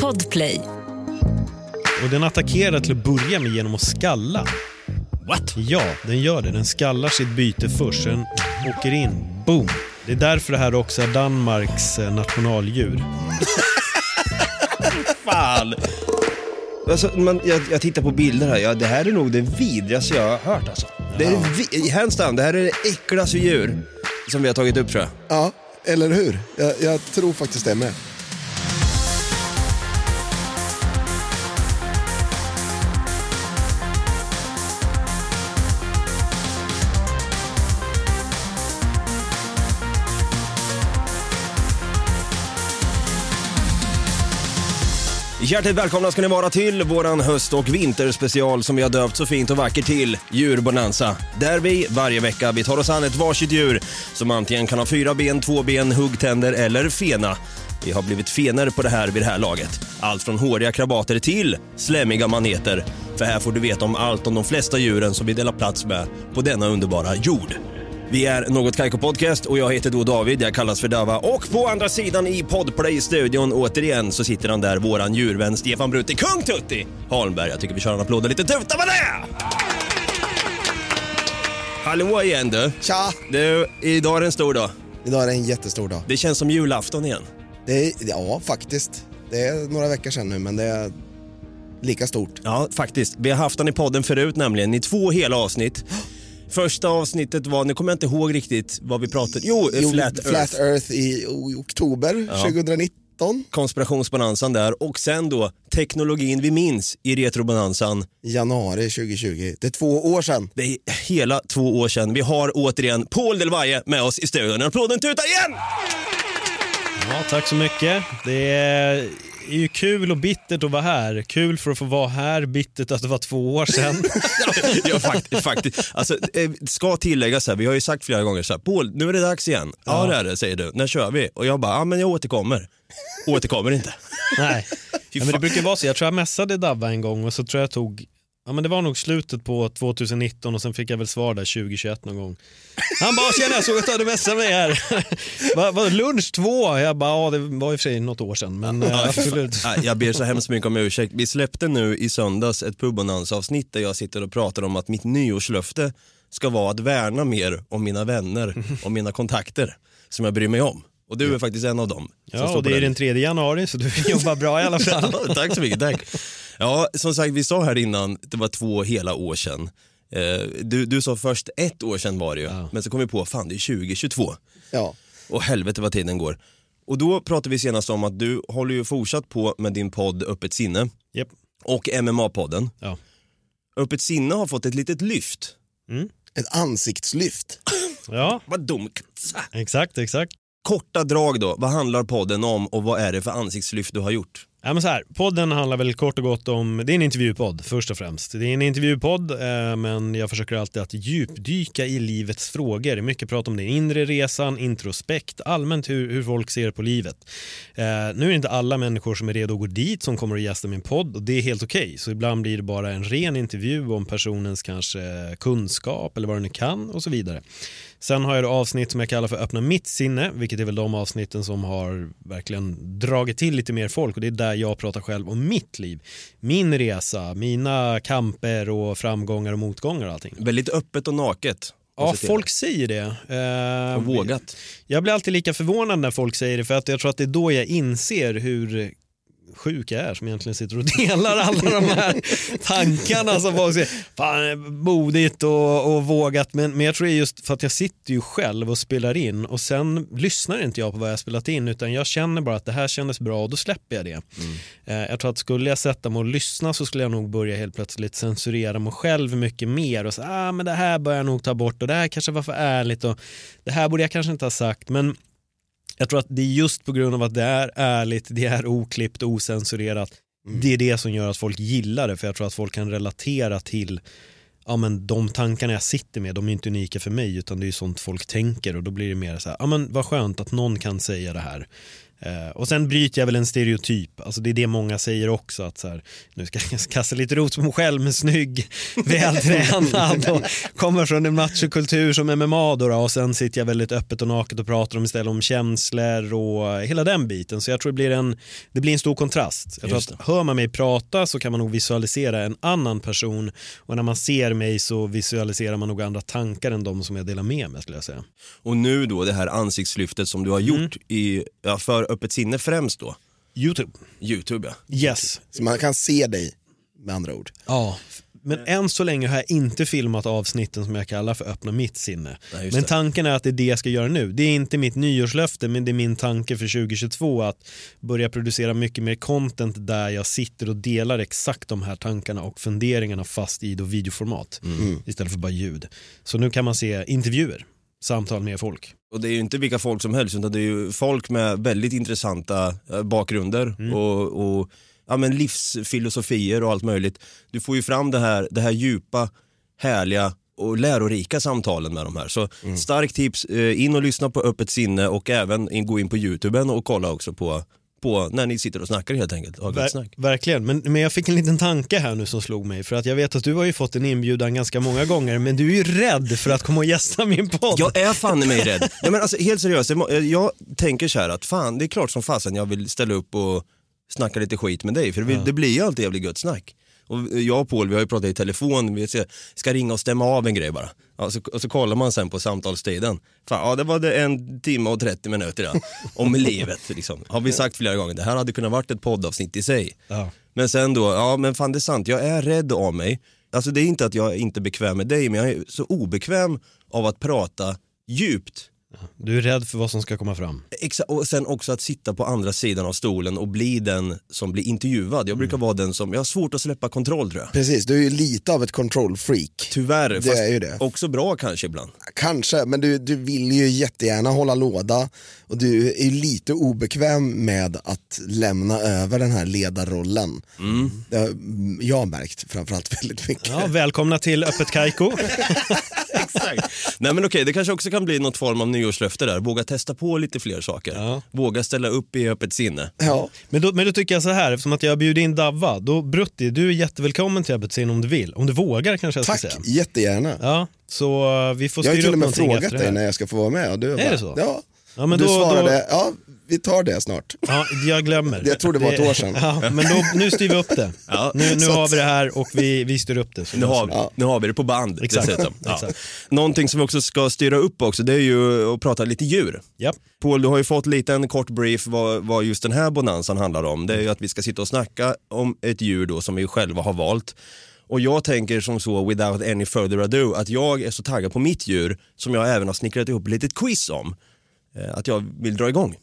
Podplay. Och den attackerar till att börja med genom att skalla. What? Ja, den gör det. Den skallar sitt byte först, sen åker in. Boom! Det är därför det här också är Danmarks eh, nationaldjur. Fan! Alltså, man, jag, jag tittar på bilder här, ja, det här är nog det vidrigaste jag har hört alltså. Det är vi, hands down, det här är det äckligaste djur som vi har tagit upp tror jag. Ja, eller hur? Jag, jag tror faktiskt det med. Hjärtligt välkomna ska ni vara till våran höst och vinterspecial som vi har döpt så fint och vackert till Djurbonanza. Där vi varje vecka vi tar oss an ett varsitt djur som antingen kan ha fyra ben, två ben, huggtänder eller fena. Vi har blivit fener på det här vid det här laget. Allt från håriga krabater till slemmiga maneter. För här får du veta om allt om de flesta djuren som vi delar plats med på denna underbara jord. Vi är Något Kaiko Podcast och jag heter då David, jag kallas för Dava. Och på andra sidan i Podplay-studion återigen så sitter han där, våran djurvän Stefan Brutti, Kung Tutti Holmberg. Jag tycker vi kör en applåd och lite tuta med det! Hallå igen du. Tja! Du, idag är det en stor dag. Idag är det en jättestor dag. Det känns som julafton igen. Det är, ja, faktiskt. Det är några veckor sedan nu, men det är lika stort. Ja, faktiskt. Vi har haft den i podden förut nämligen, i två hela avsnitt. Första avsnittet var, nu kommer jag inte ihåg riktigt vad vi pratade, jo, Jo, Flat Earth. Flat Earth i oktober 2019. konspirationsbonanzan där och sen då teknologin vi minns i retrobonanzan. Januari 2020. Det är två år sedan. Det är hela två år sedan. Vi har återigen Paul Del Valle med oss i studion. Applåden tutar igen! Ja, tack så mycket. Det är ju kul och bittert att vara här. Kul för att få vara här, bittert att det var två år sedan. ja, faktiskt. faktiskt. Alltså, eh, ska tilläggas här, vi har ju sagt flera gånger så här, Paul, nu är det dags igen. Ja, det är det, säger du. När kör vi? Och jag bara, ja men jag återkommer. Återkommer inte. Nej. Ja, men det brukar vara så. Jag tror jag messade Dabba en gång och så tror jag tog Ja men det var nog slutet på 2019 och sen fick jag väl svar där 2021 någon gång. Han bara “tjena jag såg att du hade messat mig här”. Vad var det, lunch två? Jag bara “ja det var i och för sig något år sedan men eh, absolut”. Nej, Jag ber så hemskt mycket om ursäkt. Vi släppte nu i söndags ett pubonans-avsnitt där jag sitter och pratar om att mitt nyårslöfte ska vara att värna mer om mina vänner och mina kontakter som jag bryr mig om. Och du är faktiskt en av dem. Ja och det är den 3 januari så du jobbar bra i alla fall. Ja, tack så mycket, tack. Ja, som sagt, vi sa här innan, det var två hela år sedan. Eh, Du, du sa först ett år sedan var det ju, men så kom vi på, fan det är 2022. Ja. Och helvete vad tiden går. Och då pratade vi senast om att du håller ju fortsatt på med din podd Öppet sinne Japp. och MMA-podden. Ja. Öppet sinne har fått ett litet lyft. Ett ansiktslyft. ja, Vad dumt. exakt exakt. Korta drag då, vad handlar podden om och vad är det för ansiktslyft du har gjort? Ja, men så här, podden handlar väl kort och gott om, det är en intervjupodd först och främst. Det är en intervjupodd eh, men jag försöker alltid att djupdyka i livets frågor. Mycket prat om den inre resan, introspekt, allmänt hur, hur folk ser på livet. Eh, nu är det inte alla människor som är redo att gå dit som kommer att gästa min podd och det är helt okej. Så ibland blir det bara en ren intervju om personens kanske kunskap eller vad den nu kan och så vidare. Sen har jag avsnitt som jag kallar för öppna mitt sinne, vilket är väl de avsnitten som har verkligen dragit till lite mer folk och det är där jag pratar själv om mitt liv. Min resa, mina kamper och framgångar och motgångar och allting. Väldigt öppet och naket. Ja, folk säger det. Eh, Och vågat. Jag blir alltid lika förvånad när folk säger det för att jag tror att det är då jag inser hur sjuk jag är som egentligen sitter och delar alla de här tankarna som folk säger, fan modigt och, och vågat. Men, men jag tror det är just för att jag sitter ju själv och spelar in och sen lyssnar inte jag på vad jag har spelat in utan jag känner bara att det här kändes bra och då släpper jag det. Eh, jag tror att skulle jag sätta mig och lyssna så skulle jag nog börja helt plötsligt censurera mig själv mycket mer och säga ah, men det här bör jag nog ta bort och det här kanske var för ärligt och det här borde jag kanske inte ha sagt. Men jag tror att det är just på grund av att det är ärligt, det är oklippt och osensurerat. Det är det som gör att folk gillar det för jag tror att folk kan relatera till ja, men de tankarna jag sitter med, de är inte unika för mig utan det är sånt folk tänker och då blir det mer så här, ja men vad skönt att någon kan säga det här. Eh, och sen bryter jag väl en stereotyp, alltså det är det många säger också att så här, nu ska jag kasta lite rot som själv men snygg, vältränad och kommer från en machokultur som MMA då, då och sen sitter jag väldigt öppet och naket och pratar om istället om känslor och hela den biten. Så jag tror det blir en, det blir en stor kontrast. Jag tror att hör man mig prata så kan man nog visualisera en annan person och när man ser mig så visualiserar man nog andra tankar än de som jag delar med mig skulle jag säga. Och nu då det här ansiktslyftet som du har gjort i, ja, för öppet sinne främst då, Youtube. Youtube ja. Yes. Så man kan se dig med andra ord. Ja. Men än så länge har jag inte filmat avsnitten som jag kallar för öppna mitt sinne. Nej, men tanken är att det är det jag ska göra nu. Det är inte mitt nyårslöfte men det är min tanke för 2022 att börja producera mycket mer content där jag sitter och delar exakt de här tankarna och funderingarna fast i då videoformat Mm. istället för bara ljud. Så nu kan man se intervjuer, samtal med folk. Och det är ju inte vilka folk som helst utan det är ju folk med väldigt intressanta eh, bakgrunder Mm. och, och ja, men livsfilosofier och allt möjligt. Du får ju fram det här, det här djupa, härliga och lärorika samtalen med de här. Så Mm. starkt tips, eh, in och lyssna på Öppet sinne och även in, gå in på youtuben och kolla också på, på när ni sitter och snackar helt enkelt. Ver- verkligen, men, men jag fick en liten tanke här nu som slog mig för att jag vet att du har ju fått en inbjudan ganska många gånger men du är ju rädd för att komma och gästa min podd. Jag är fan i mig rädd. Ja, men alltså, helt seriöst, jag jag tänker så här att fan det är klart som fasen jag vill ställa upp och snacka lite skit med dig för det blir ju alltid jävligt gött snack. Och jag och Paul vi har ju pratat i telefon, vi ska, ringa och stämma av en grej bara. Ja, så, och så kollar man sen på samtalstiden. Fan, ja det var det en timme och 30 minuter ja. om livet. Liksom. Har vi sagt flera gånger, det här hade kunnat varit ett poddavsnitt i sig. Ja. Men sen då, ja men fan det är sant, jag är rädd av mig. Alltså det är inte att jag inte är bekväm med dig, men jag är så obekväm av att prata djupt. Du är rädd för vad som ska komma fram. Exa- och sen också att sitta på andra sidan av stolen och bli den som blir intervjuad. Jag brukar vara den som, jag har svårt att släppa kontroll tror jag. Precis, du är ju lite av ett control-freak. Tyvärr, Det fast är ju det. också bra kanske ibland. Kanske, men du, du vill ju jättegärna hålla låda och du är ju lite obekväm med att lämna över den här ledarrollen. Det har jag märkt framförallt väldigt mycket. Ja, välkomna till Öppet Kaiko. Exakt. Nej men okej, det kanske också kan bli något form av nyårslöfte där. Våga testa på lite fler saker. Ja. Våga ställa upp i öppet sinne. Ja. Men då, men då tycker jag så här, eftersom att jag bjuder in Davva, då Brutti, du är jättevälkommen till Öppet sinne om du vill. Om du vågar kanske jag ska Tack, säga. jättegärna. Ja, så uh, vi får Jag har styra till upp och med någonting frågat dig när jag ska få vara med. Och du bara, det så? Ja. Ja, men du då, svarade, då, ja vi tar det snart. ja, jag glömmer. Jag tror det var ett år sedan. Ja, men då, nu styr vi upp det. Ja. Nu, nu har vi det här och vi, vi styr upp det. Nu har, löser nu har vi det på band Exakt. dessutom. Ja. Exakt. Någonting som vi också ska styra upp också, det är ju att prata lite djur. vi. Ja. Paul, du har ju fått lite en kort brief vad, vad just den här bonanzan handlar om. Det är ju att vi ska sitta och snacka om ett djur då som vi själva har valt. Och jag tänker som så, without any further ado, att jag är så taggad på mitt djur som jag även har snickrat ihop ett litet quiz om. Eh, att jag vill dra igång.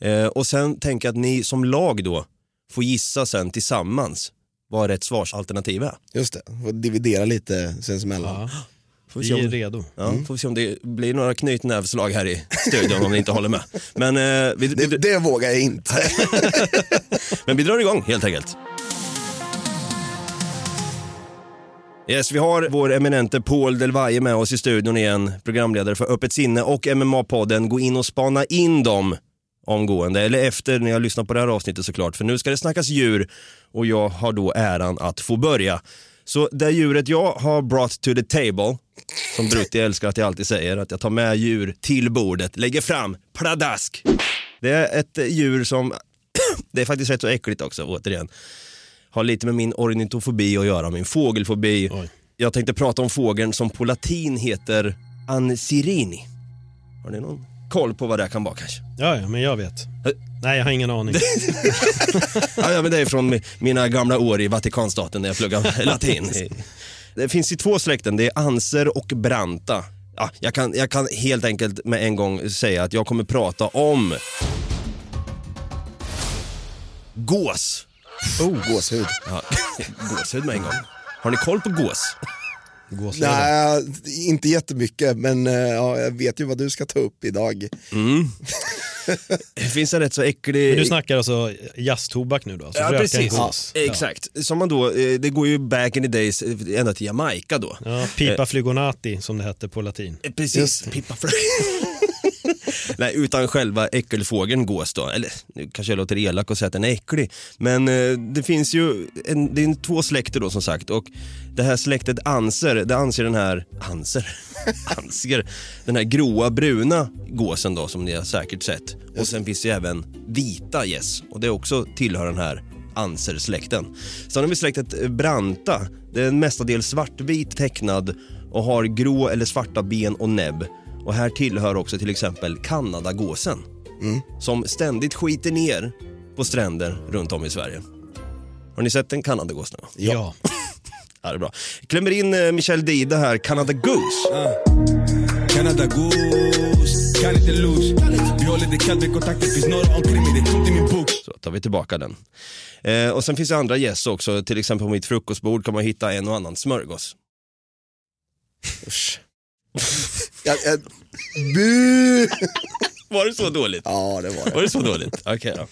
Eh, och sen tänker jag att ni som lag då får gissa sen tillsammans vad rätt svarsalternativ är. Just det, får dividera lite sinsemellan. Ja. Får vi Vi se är om, redo. ja, får vi se om det blir några knytnävslag här i studion om ni inte håller med. Men, eh, vi, Det, vi, det vågar jag inte. men vi drar igång helt enkelt. Yes, vi har vår eminente Paul Delvaye med oss i studion igen, programledare för Öppet sinne och MMA-podden. Gå in och spana in dem omgående, eller efter när jag lyssnar på det här avsnittet såklart, för nu ska det snackas djur och jag har då äran att få börja. Så det djuret jag har brought to the table, som Brutti älskar att jag alltid säger, att jag tar med djur till bordet, lägger fram, pladask. Det är ett djur som, det är faktiskt rätt så äckligt också återigen, har lite med min ornitofobi att göra, min fågelfobi. Oj. Jag tänkte prata om fågeln som på latin heter ansirini. Har ni någon koll på vad det kan vara kanske? Ja, ja, men jag vet. Nej, jag har ingen aning. Ja, ja men det är från mi- mina gamla år i Vatikanstaten när jag pluggade latin. Det finns ju två släkten, det är anser och branta. Ja, jag, kan, jag kan helt enkelt med en gång säga att jag kommer prata om gås. Oh, gåshud. Ja, gåshud med en gång. Har ni koll på gås? Gåslever. Nej, inte jättemycket, men eh, ja, jag vet ju vad du ska ta upp idag. Det finns en rätt så äcklig... Men du snackar alltså jazztobak nu då? Alltså Ja precis, gås. exakt. Som man då, eh, det går ju back in the days eh, ända till Jamaica då. Ja, pipa flygonati som det hette på latin. Precis, Pippa Flög. Nej, utan själva äckelfågeln gås då. Eller nu kanske jag låter elak och säger att den är äcklig. Men eh, det finns ju en, det är två släkter då som sagt och det här släktet anser, det anser den här, anser, anser den här gråa bruna gåsen då som ni har säkert sett. Och sen finns det ju även vita gäss och det också tillhör den här anser-släkten. Sen har vi släktet branta. Det är en mestadels svartvit tecknad och har grå eller svarta ben och näbb. Och här tillhör också till exempel Kanadagåsen som ständigt skiter ner på stränder runt om i Sverige. Har ni sett en Kanadagås nu? Ja. Ja, det är bra. Klämmer in eh, Michel Dide här, Canada Goose. Canada Goose, kan inte lose Vi håller det kallt, kontakter finns några omkring mig, det är tomt i min bok Så tar vi tillbaka den. Eh, och sen finns det andra gäss också, till exempel på mitt frukostbord kan man hitta en och annan smörgås. Usch. Jag, jag, bu! Var det så dåligt? Ja, det var det. Var det så dåligt? Okej då.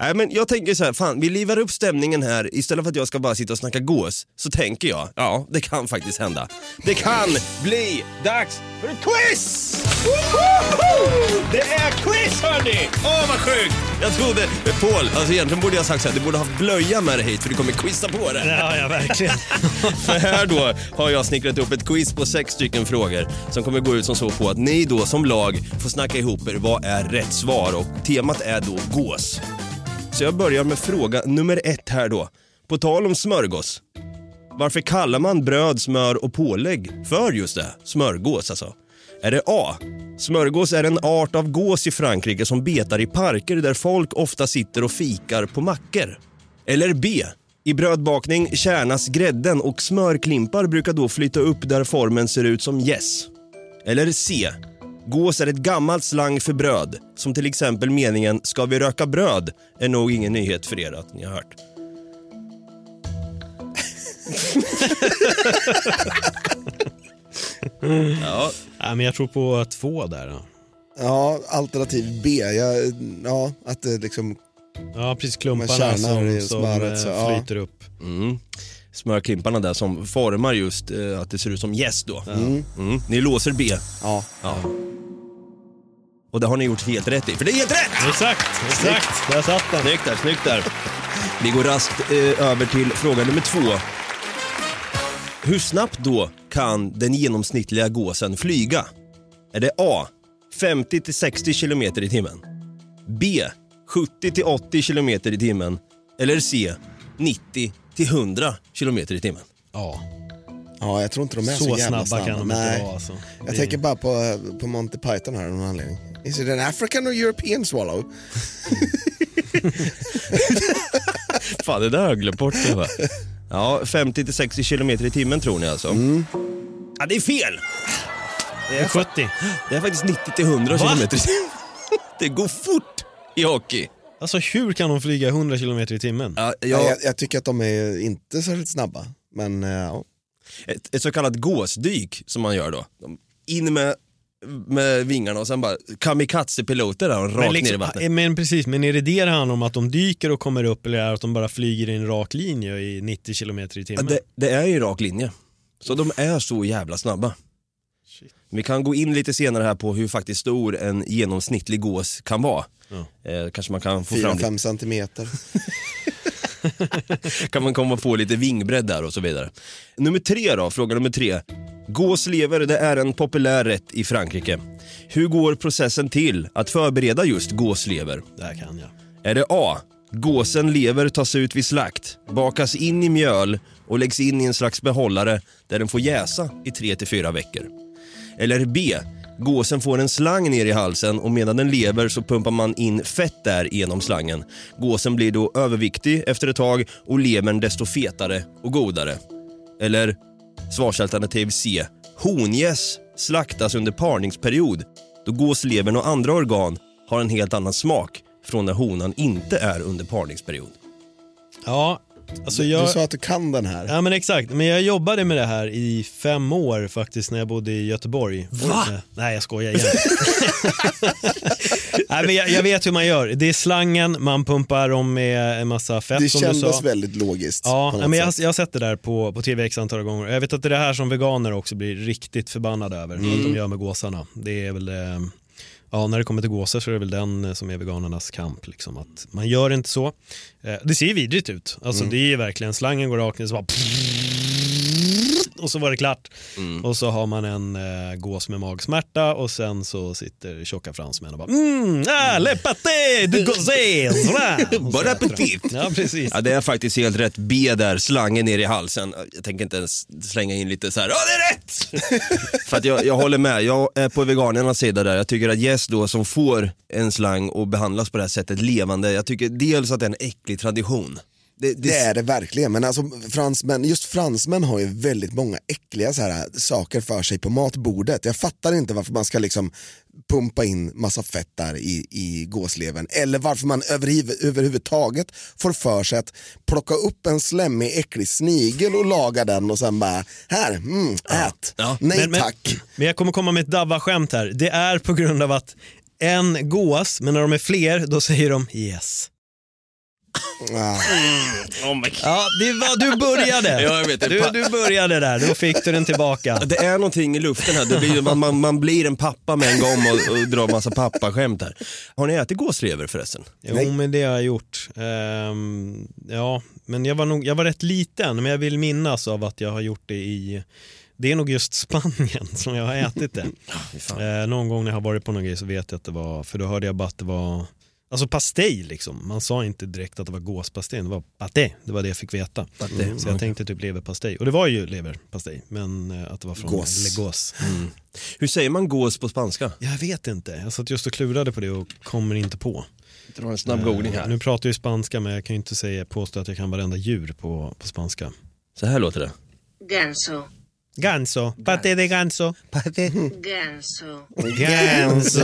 Nej, men jag tänker så här, fan vi livar upp stämningen här istället för att jag ska bara sitta och snacka gås så tänker jag, ja det kan faktiskt hända. Det kan bli dags för ett quiz! Woho! Det är quiz hörni! Åh vad sjukt! Jag trodde, Paul, alltså egentligen borde jag sagt så här, du borde ha haft blöja med dig hit för du kommer quizza på det. ja, ja verkligen. För här då har jag snickrat upp ett quiz på sex stycken frågor som kommer gå ut som så på att ni då som lag får snacka ihop er vad är rätt svar och temat är då gås. Så jag börjar med fråga nummer ett här då. På tal om smörgås. Varför kallar man bröd, smör och pålägg för just det, smörgås alltså? Är det A. Smörgås är en art av gås i Frankrike som betar i parker där folk ofta sitter och fikar på mackor. Eller B. I brödbakning kärnas grädden och smörklimpar brukar då flyta upp där formen ser ut som gäss. Eller C. Gås är ett gammalt slang för bröd, som till exempel meningen “ska vi röka bröd” är nog ingen nyhet för er att ni har hört. ja, ja, men jag tror på två där. Då. Ja, alternativ B. Jag, ja, att det liksom, Ja, precis klumparna som, som smöret, eh, så, ja. flyter upp. mm. smörklimparna där som formar just eh, att det ser ut som gäss då. Mm. Ni låser B. ja. Ja. Och det har ni gjort helt rätt i, för det är helt rätt! Exakt, exakt. Där satt den. Snyggt där, snyggt där. Vi går raskt eh, över till fråga nummer två. Hur snabbt då kan den genomsnittliga gåsen flyga? Är det A. 50 till 60 km i timmen? B. 70 till 80 km i timmen? Eller C. 90 till 100 km i timmen? Ja, ja, jag tror inte de är så, så jävla snabba kan de Nej. inte vara. Alltså. Jag Det- tänker bara på, på Monty Python här av någon anledning. Is it an African or European swallow? Fan, det där har jag glömt bort. det, va? Ja, 50 till 60 km i timmen tror ni alltså? Ja, det är fel! Det är, 70. det är faktiskt 90 till 100 Va? km i timmen. Det går fort i hockey. Alltså hur kan de flyga 100 km i timmen? Ja, Ja. jag, Jag, jag tycker att de är inte särskilt snabba. Men eh, ja. ett, ett så kallat gåsdyk som man gör då. De- In med, med vingarna och sen bara kamikaze-piloter där och rakt Men, ner i liksom, vattnet. eh, men precis, men är det det det handlar om? Att de dyker och kommer upp eller är det att de bara flyger i en rak linje i 90 km i Ja, timmen? det, det är ju rak linje. Så de är så jävla snabba. Vi kan gå in lite senare här på hur faktiskt stor en genomsnittlig gås kan vara. Ja. Eh, kanske man kan få fram lite 4-5 centimeter. kan man komma på lite vingbredd där och så vidare. Nummer tre då, fråga nummer tre. Gåslever, det är en populär rätt i Frankrike. Hur går processen till att förbereda just gåslever? Det här kan jag. Är det A. Gåsen lever tas ut vid slakt, bakas in i mjöl och läggs in i en slags behållare där den får jäsa i 3-4 veckor. Eller B. Gåsen får en slang ner i halsen och medan den lever så pumpar man in fett där genom slangen. Gåsen blir då överviktig efter ett tag och levern desto fetare och godare. Eller svarsalternativ C. Hongäss slaktas under parningsperiod då gåslevern och andra organ har en helt annan smak från när honan inte är under parningsperiod. Ja, alltså Du jag... sa att du kan den här. Ja men exakt, men jag jobbade med det här i fem år faktiskt när jag bodde i Göteborg. Va? Nej jag skojar igen. Nej, men jag, jag vet hur man gör, det är slangen, man pumpar om med en massa fett Det som du kändes sa. väldigt logiskt. Ja, nej, men jag, jag har sett det där på, på tv x antal gånger. Jag vet att det är det här som veganer också blir riktigt förbannade över, Mm. att de gör med gåsarna. Det är väl eh, ja, när det kommer till gåsar så är det väl den eh, som är veganernas kamp. Liksom, att man gör inte så. Eh, det ser ju vidrigt ut. Alltså, Det är verkligen, slangen går rakt ner så bara och så var det klart. Och så har man en eh, gås med magsmärta och sen så sitter tjocka fransmän och bara mm, ah, le pâté du gåsés. Bon appetit. Ja, precis. Ja, det är faktiskt helt rätt. B där, slangen ner i halsen. Jag tänker inte ens slänga in lite så här, ja det är rätt! För att jag, jag håller med, jag är på veganernas sida där. Jag tycker att Jess då som får en slang och behandlas på det här sättet levande, jag tycker dels att det är en äcklig tradition. Det, det, Det är det verkligen, men alltså fransmän, just fransmän har ju väldigt många äckliga så här, saker för sig på matbordet. Jag fattar inte varför man ska liksom pumpa in massa fett där i, i gåslevern eller varför man överhuvud, överhuvudtaget får för sig att plocka upp en slemmig äcklig snigel och laga den och sen bara, här, mm, ät. Ja. Nej Men- men- tack. Men jag kommer komma med ett Davva-skämt här. Det är på grund av att en gås, men när de är fler, då säger de yes. Ah. oh my God. Ja, det var, du började. Ja, jag vet. Du, du började där, då fick du den tillbaka. Det är någonting i luften här, det blir, man, man, man blir en pappa med en gång och, och drar massa pappaskämt här. Har ni ätit gåslever förresten? Jo, men det har jag gjort. Ehm, ja, men jag var, nog, jag var rätt liten, men jag vill minnas av att jag har gjort det i det är nog just Spanien som jag har ätit det. Eh, någon gång när jag har varit på någon grej så vet jag att det var, för då hörde jag bara att det var Alltså pastej liksom, man sa inte direkt att det var gåspastej, det var paté, det var det jag fick veta. Paté, Så jag tänkte typ leverpastej, och det var ju leverpastej, men eh, att det var från Gås. gås. Hur säger man gås på spanska? Jag vet inte, jag satt just och klurade på det och kommer inte på. Dra en snabb googling här. Nu pratar jag ju spanska men jag kan ju inte säga, påstå att jag kan varenda djur på, på spanska. Så här låter det. Ganso, Ganso, paté de ganso. ganso, Ganso.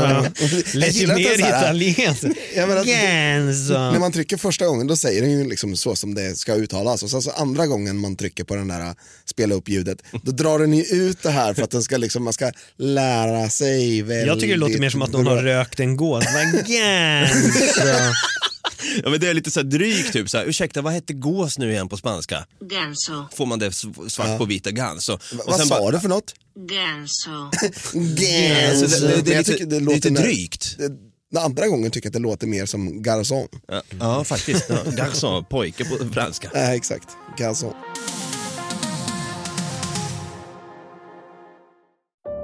Det är mer italienskt. Ja, Ganso. När man trycker första gången då säger den ju liksom så som det ska uttalas och sen så andra gången man trycker på den där spela upp ljudet då drar den ju ut det här för att den ska liksom, man ska lära sig väldigt Jag tycker det låter mer som att någon har rökt en gås. Ganso. Ja men det är lite så här drygt typ så här, ursäkta vad hette gås nu igen på spanska? ganso, Får man det svart på vita gans. Vad sen sa bara- du för något? ganso, Alltså, det, det, det lite, tycker det lite låter när- drygt. det- Den andra gången tycker jag att det låter mer som garçon. Ja, ja faktiskt. Ja, garçon, pojke på franska. Nej exakt, garçon.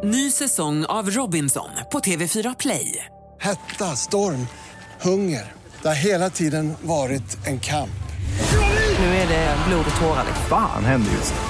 Ny säsong av Robinson på TV4 Play. Hetta, storm, hunger. Det har hela tiden varit en kamp. Nu är det blod och tårar. Fan händer just nu.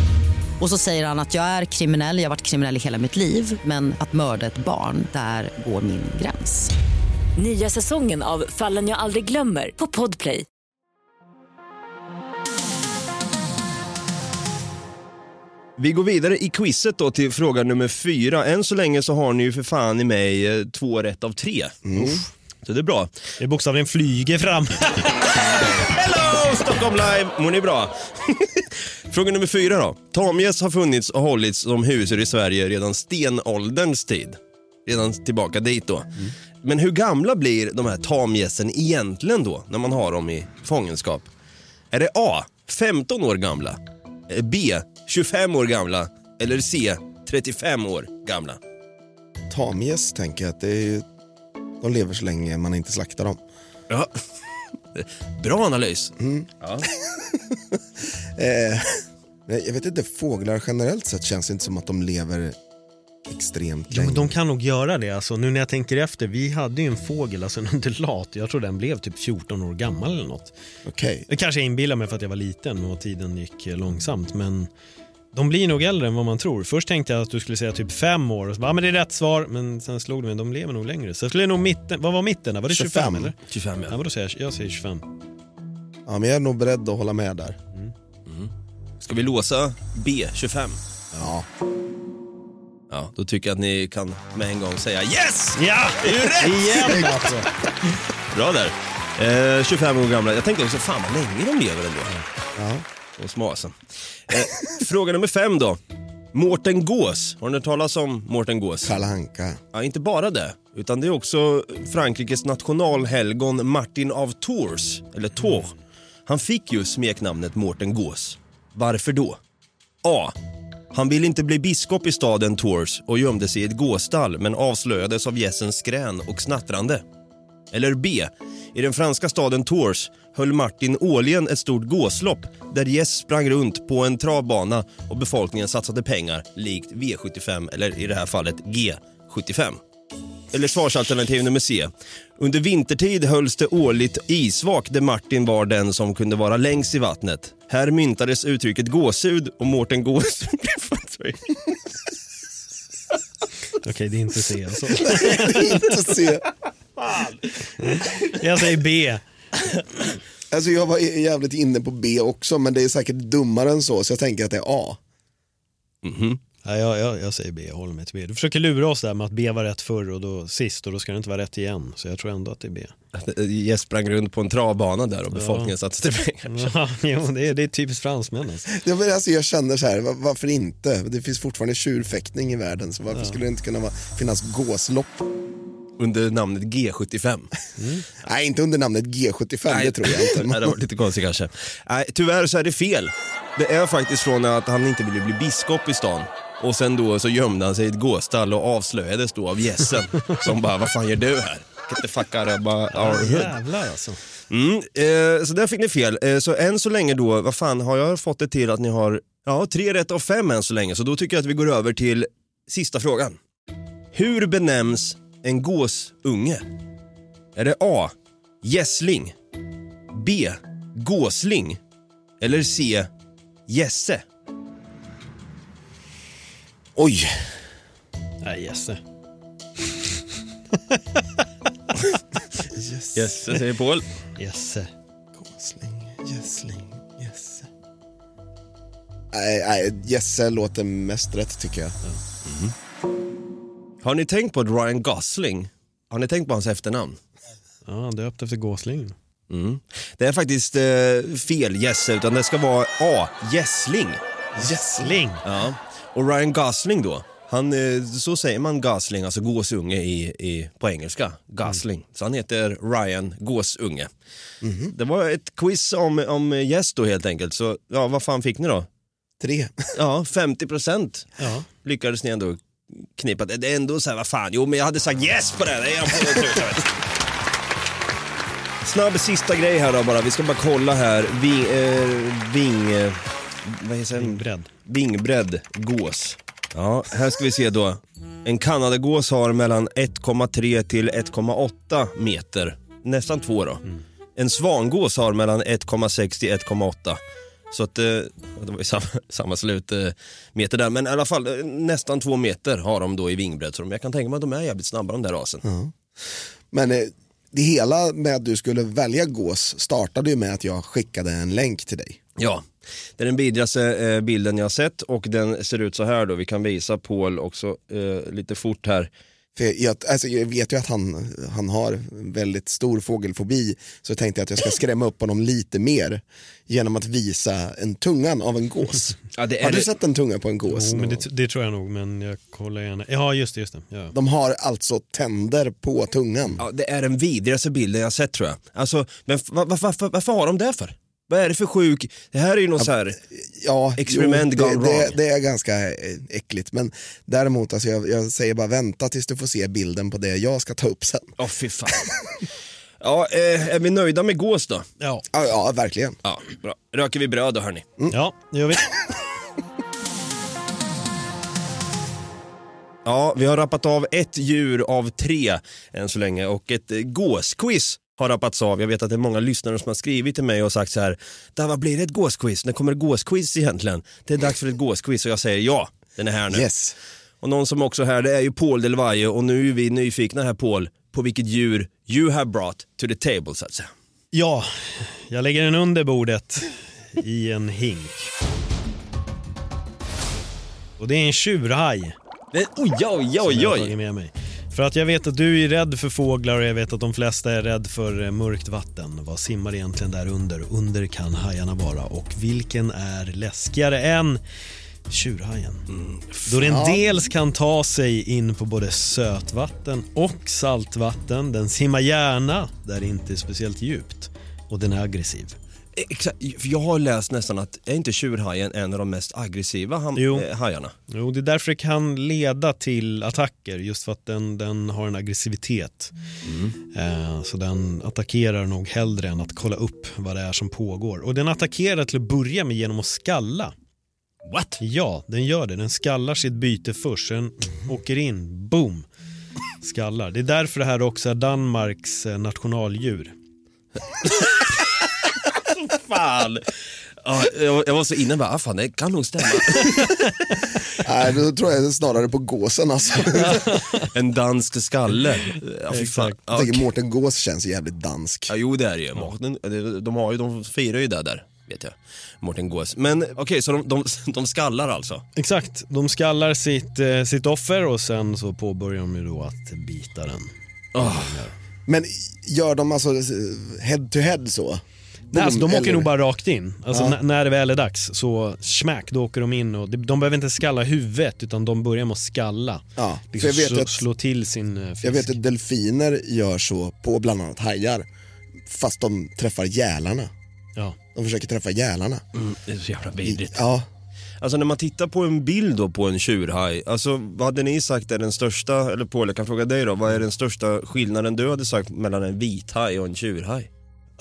Och så säger han att jag är kriminell, jag har varit kriminell i hela mitt liv men att mörda ett barn, där går min gräns. Nya säsongen av Fallen jag aldrig glömmer på Podplay. Vi går vidare i quizet då till fråga nummer fyra. Än så länge så har ni ju för fan i mig eh, två rätt av tre. Uff. Så det är bra. Det bokstavligen flyger fram. Stockholm live, mår ni bra? Fråga nummer fyra då. Tamgäss har funnits och hållits som husdjur i Sverige redan stenålderns tid. Redan tillbaka dit då. Men hur gamla blir de här tamgässen egentligen då, när man har dem i fångenskap? Är det A. 15 år gamla? B. 25 år gamla? Eller C. 35 år gamla? Tamgäss tänker jag att det är ju, de lever så länge man inte slaktar dem. Ja. Bra analys. Ja. Eh, jag vet inte, fåglar generellt sett känns inte som att de lever extremt Jo, länge. men de kan nog göra det. Alltså, nu när jag tänker efter, vi hade ju en fågel, alltså en undulat. Jag tror den blev typ 14 år gammal eller något. Okej. Det kanske jag inbillar mig för att jag var liten och tiden gick eh, långsamt. Men de blir nog äldre än vad man tror. Först tänkte jag att du skulle säga typ fem år. Och så bara, ah, men det är rätt svar. Men sen slog det mig, de lever nog längre. Så jag skulle nog mitten, vad var mitten? där? Var det 25, 25. eller? 25 Ja, ja. men då säger jag, jag säger 25. Ja, men jag är nog beredd att hålla med där. Ska vi låsa B. 25? Ja. Ja, då tycker jag att ni kan med en gång säga yes! Ja, Det är ju rätt! igen alltså. Bra där. Eh, 25 år gamla. Jag tänkte också, fan vad länge de lever ändå. Ja. Och smasen. Eh, fråga nummer fem då. Mårten Gås. Har ni hört talas om Mårten Gås? Kalle Anka. Ja, inte bara det, utan det är också Frankrikes nationalhelgon Martin av Tours, eller Tours. Han fick ju smeknamnet Mårten Gås. Varför då? A. Han ville inte bli biskop i staden Tours och gömde sig i ett gåstall men avslöjades av gässens skrän och snattrande. Eller B. I den franska staden Tours höll Martin årligen ett stort gåslopp där gäss sprang runt på en travbana och befolkningen satsade pengar likt V75 eller i det här fallet G75. Eller svarsalternativ nummer C. Under vintertid hölls det årligt isvak där Martin var den som kunde vara längst i vattnet. Här myntades uttrycket gåshud och Mårten Gås... Okej, det är inte C alltså. Inte se. Jag säger B. Alltså jag var jävligt inne på B också men det är säkert dummare än så så jag tänker att det är A. Ja, jag, jag, jag säger B, jag håller mig till B. Du försöker lura oss där med att B var rätt förr och då sist och då ska det inte vara rätt igen. Så jag tror ändå att det är B. Gäss sprang runt på en travbana där och befolkningen satsade pengar. Ja, jo, det, är, det är typiskt fransmän alltså. Ja, men alltså jag känner så här, va- varför inte? Det finns fortfarande tjurfäktning i världen så varför skulle det inte kunna vara, finnas gåslopp? Under namnet G75. Nej, inte under namnet G75, det tror jag inte. Nej, det var lite konstigt kanske. Nej, tyvärr så är det fel. Det är faktiskt från att han inte ville bli biskop i stan. Och sen då så gömde han sig i ett gåstall och avslöjades då av gässen som bara, vad fan gör du här? Get the fuck out of our hood. Jävlar alltså. Mm, eh, så där fick ni fel. Eh, så än så länge då, vad fan har jag fått det till att ni har, ja, tre rätt av fem än så länge. Så då tycker jag att vi går över till sista frågan. Hur benämns en gåsunge? Är det A. Gässling? B. Gåsling? Eller C. Gässe? Oj, Nej, Jesse. Gässe säger Paul. Jesse. Gåsling, gässling, Jesse. Nej, nej, Jesse låter mest rätt tycker jag. Har ni tänkt på att Ryan Gosling, har ni tänkt på hans efternamn? Ja, han döpt efter gåsling. Mm. Det är faktiskt eh, fel Jesse, utan det ska vara A. Gässling. Gässling. Ja. Och Ryan Gosling då, han, eh, så säger man Gosling, alltså gåsunge i, i, på engelska. Gosling. Så han heter Ryan Gåsunge. Det var ett quiz om, om gäst då helt enkelt, så ja, vad fan fick ni då? Tre. Ja, 50 procent Ja. lyckades ni ändå knipa. Det är ändå så här, vad fan, jo men jag hade sagt yes på det. det är jag på det. Snabb sista grej här då bara, vi ska bara kolla här. Ving, eh, ving, eh, vad heter? Vingbredd. Vingbredd gås. Ja, här ska vi se då. En kanadagås har mellan 1,3 till 1,8 meter. Nästan två då. En svangås har mellan 1,6 till 1,8. Så att, eh, det var ju samma, samma slut eh, meter där. Men i alla fall eh, nästan två meter har de då i vingbredd. Så de, jag kan tänka mig att de är jävligt snabba de där rasen. Men eh, det hela med att du skulle välja gås startade ju med att jag skickade en länk till dig. Ja, det är den bidraste bilden jag har sett och den ser ut så här då. Vi kan visa Paul också eh, lite fort här. För jag, alltså jag vet ju att han, han har väldigt stor fågelfobi så jag tänkte att jag ska skrämma upp honom lite mer genom att visa en tungan av en gås. Ja, det är Har du det- sett en tunga på en gås? Jo, men det, det tror jag nog, men jag kollar gärna. Ja, just det. Just det. Ja. De har alltså tänder på tungan. Ja, det är den vidrigaste bilden jag sett tror jag. Alltså, men f- va- va- varför, varför har de det för? Vad är det för sjuk... Det här är ju något så här... Ja, Experiment jo, gone det, det, wrong. det är ganska eh, äckligt. Men däremot, alltså jag, jag säger bara vänta tills du får se bilden på det jag ska ta upp sen. Åh fy fan. ja, eh, är vi nöjda med gås då? Ja. Ja, ja verkligen. Ja, bra. Röker vi bröd då hörni? ja, det gör vi. Ja, vi har rappat av ett djur av tre än så länge och ett eh, gåsquiz har rappats av. Jag vet att det är många lyssnare som har skrivit till mig och sagt så här, "Da, vad blir det ett gåsquiz? När kommer det gåsquiz egentligen? Det är dags för ett gåsquiz och jag säger ja, den är här nu. Yes. Och någon som också är här, det är ju Paul Del Valle och nu är vi nyfikna här Paul på vilket djur you have brought to the table så att säga. Ja, jag lägger den under bordet i en hink. Och det är en tjurhaj. Men, oj, oj, som oj, jag har oj. tagit med mig. För att jag vet att du är rädd för fåglar och jag vet att de flesta är rädd för eh, mörkt vatten. Vad simmar egentligen där under? Under kan hajarna vara och vilken är läskigare än tjurhajen? Då den Ja. dels kan ta sig in på både sötvatten och saltvatten. Den simmar gärna där det inte är speciellt djupt och den är aggressiv. Exakt, för jag har läst nästan att, är inte tjurhajen en av de mest aggressiva ham- Jo. eh, hajarna? Jo, det är därför det kan leda till attacker, just för att den, den har en aggressivitet. Eh, så den attackerar nog hellre än att kolla upp vad det är som pågår. Och den attackerar till att börja med genom att skalla. What? Ja, den gör det. Den skallar sitt byte först, sen åker in, boom, skallar. Det är därför det här också är Danmarks eh, nationaldjur. Fan! Ja, jag, jag var så inne bara, ah, fan det kan nog stämma. Nej, då tror jag snarare på gåsen alltså. en dansk skalle. Ja, fy fan. Jag tänker Mårten Gås känns jävligt dansk. Ja, jo det är det ju. Mårten, de, har ju, de firar ju det där, vet jag. Mårten Gås. Men okej, så de, de, de skallar alltså? Exakt, de skallar sitt, eh, sitt offer och sen så påbörjar de ju då att bita den. Men gör de alltså eh, head to head så? Nej, alltså, de åker Eller- nog bara rakt in. Alltså, Ja. när det väl är dags så smack, då åker de in och de, de behöver inte skalla huvudet utan de börjar med att skalla. Ja, för liksom jag vet slå, att- slå till sin eh, fisk. Jag vet att delfiner gör så på bland annat hajar. Fast de träffar gälarna. Ja. De försöker träffa gälarna. Mm, det är så jävla vidrigt. Ja. Alltså när man tittar på en bild då på en tjurhaj, alltså vad hade ni sagt är den största, eller Paul jag kan fråga dig då, vad är den största skillnaden du hade sagt mellan en vithaj och en tjurhaj?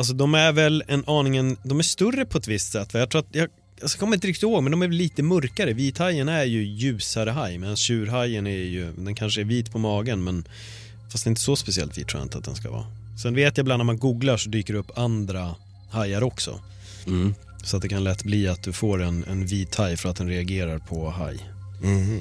Alltså de är väl en aningen, de är större på ett visst sätt. Jag tror att, jag, jag kommer inte riktigt ihåg, men de är lite mörkare. Vithajen är ju ljusare haj, medan tjurhajen är ju, den kanske är vit på magen, men fast inte så speciellt vit tror jag inte att den ska vara. Sen vet jag ibland när man googlar så dyker det upp andra hajar också. Så att det kan lätt bli att du får en, en vit haj för att den reagerar på haj.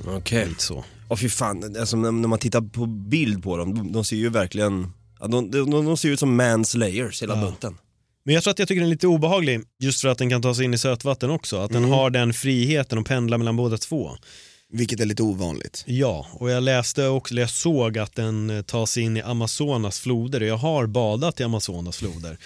Okej. Lite så. Och fy fan, alltså när, när man tittar på bild på dem, de, de ser ju verkligen, ja, de, de, de ser ut som manslayers hela Ja. bunten. Men jag tror att jag tycker den är lite obehaglig just för att den kan ta sig in i sötvatten också. Att den Mm. har den friheten att pendla mellan båda två. Vilket är lite ovanligt. Ja, och jag läste också, jag såg att den eh, tar sig in i Amazonas floder och jag har badat i Amazonas floder.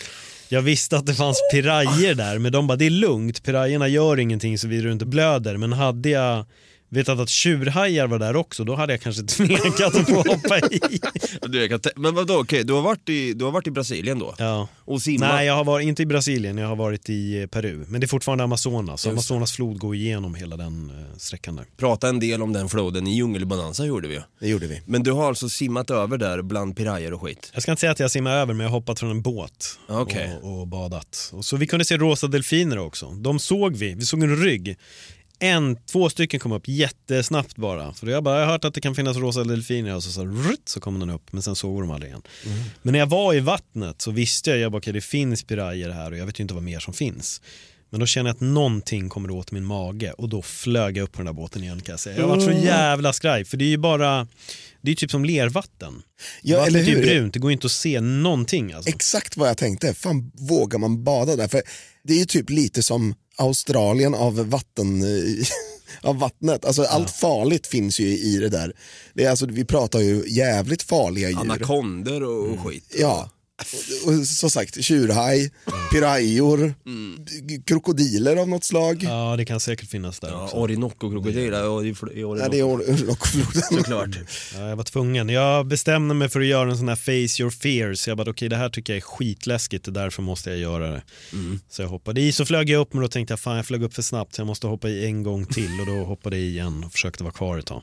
Jag visste att det fanns pirajer där, men de bara det är lugnt, pirajerna gör ingenting så du inte blöder. Men hade jag vetat att tjurhajar var där också, då hade jag kanske tvekat att få hoppa i. Du, jag men vadå, okej, du, har varit i, du har varit i Brasilien då? Ja. Och simmat? Nej, jag har varit, inte i Brasilien, jag har varit i eh, Peru. Men det är fortfarande Amazonas, Just. Amazonas flod går igenom hela den eh, sträckan där. Prata en del om den floden i Djungelbonanza gjorde vi. Det gjorde vi. Men du har alltså simmat över där bland pirajer och skit? Jag ska inte säga att jag simmar över, men jag har hoppat från en båt Okej. och, och badat. Och så vi kunde se rosa delfiner också. De såg vi, vi såg en rygg. En, två stycken kom upp jättesnabbt bara. För jag bara, jag har hört att det kan finnas rosa delfiner och så, så, rutt, så kom den upp, men sen såg de aldrig igen. Men när jag var i vattnet så visste jag, jag bara, okej, det finns pirajer här och jag vet ju inte vad mer som finns. Men då känner jag att någonting kommer åt min mage och då flög jag upp på den där båten igen kan jag säga. Jag varit så jävla skraj för det är ju bara, det är typ som lervatten. Ja, Vattnet eller är ju hur? brunt, det går inte att se någonting alltså. Exakt vad jag tänkte. Fan, vågar man bada där? För det är ju typ lite som Australien av, vatten, av vattnet. Alltså, Allt farligt finns ju i det där. Det är alltså, vi pratar ju jävligt farliga djur. Anakonder och, och skit. Ja, och, som sagt tjurhaj, pirajor, d- krokodiler av något slag. Ja, det kan säkert finnas där Ja, också. Orinoco-krokodiler, ja, det är Or- Orinoco-floden. Såklart. Ja, jag var tvungen. Jag bestämde mig för att göra en sån här face your fears. Jag bara, okej det här tycker jag är skitläskigt, därför måste jag göra det. Så jag hoppade i, så flög jag upp, men då tänkte jag, fan jag flög upp för snabbt, så jag måste hoppa i en gång till. Och då hoppade jag igen och försökte vara kvar ett tag.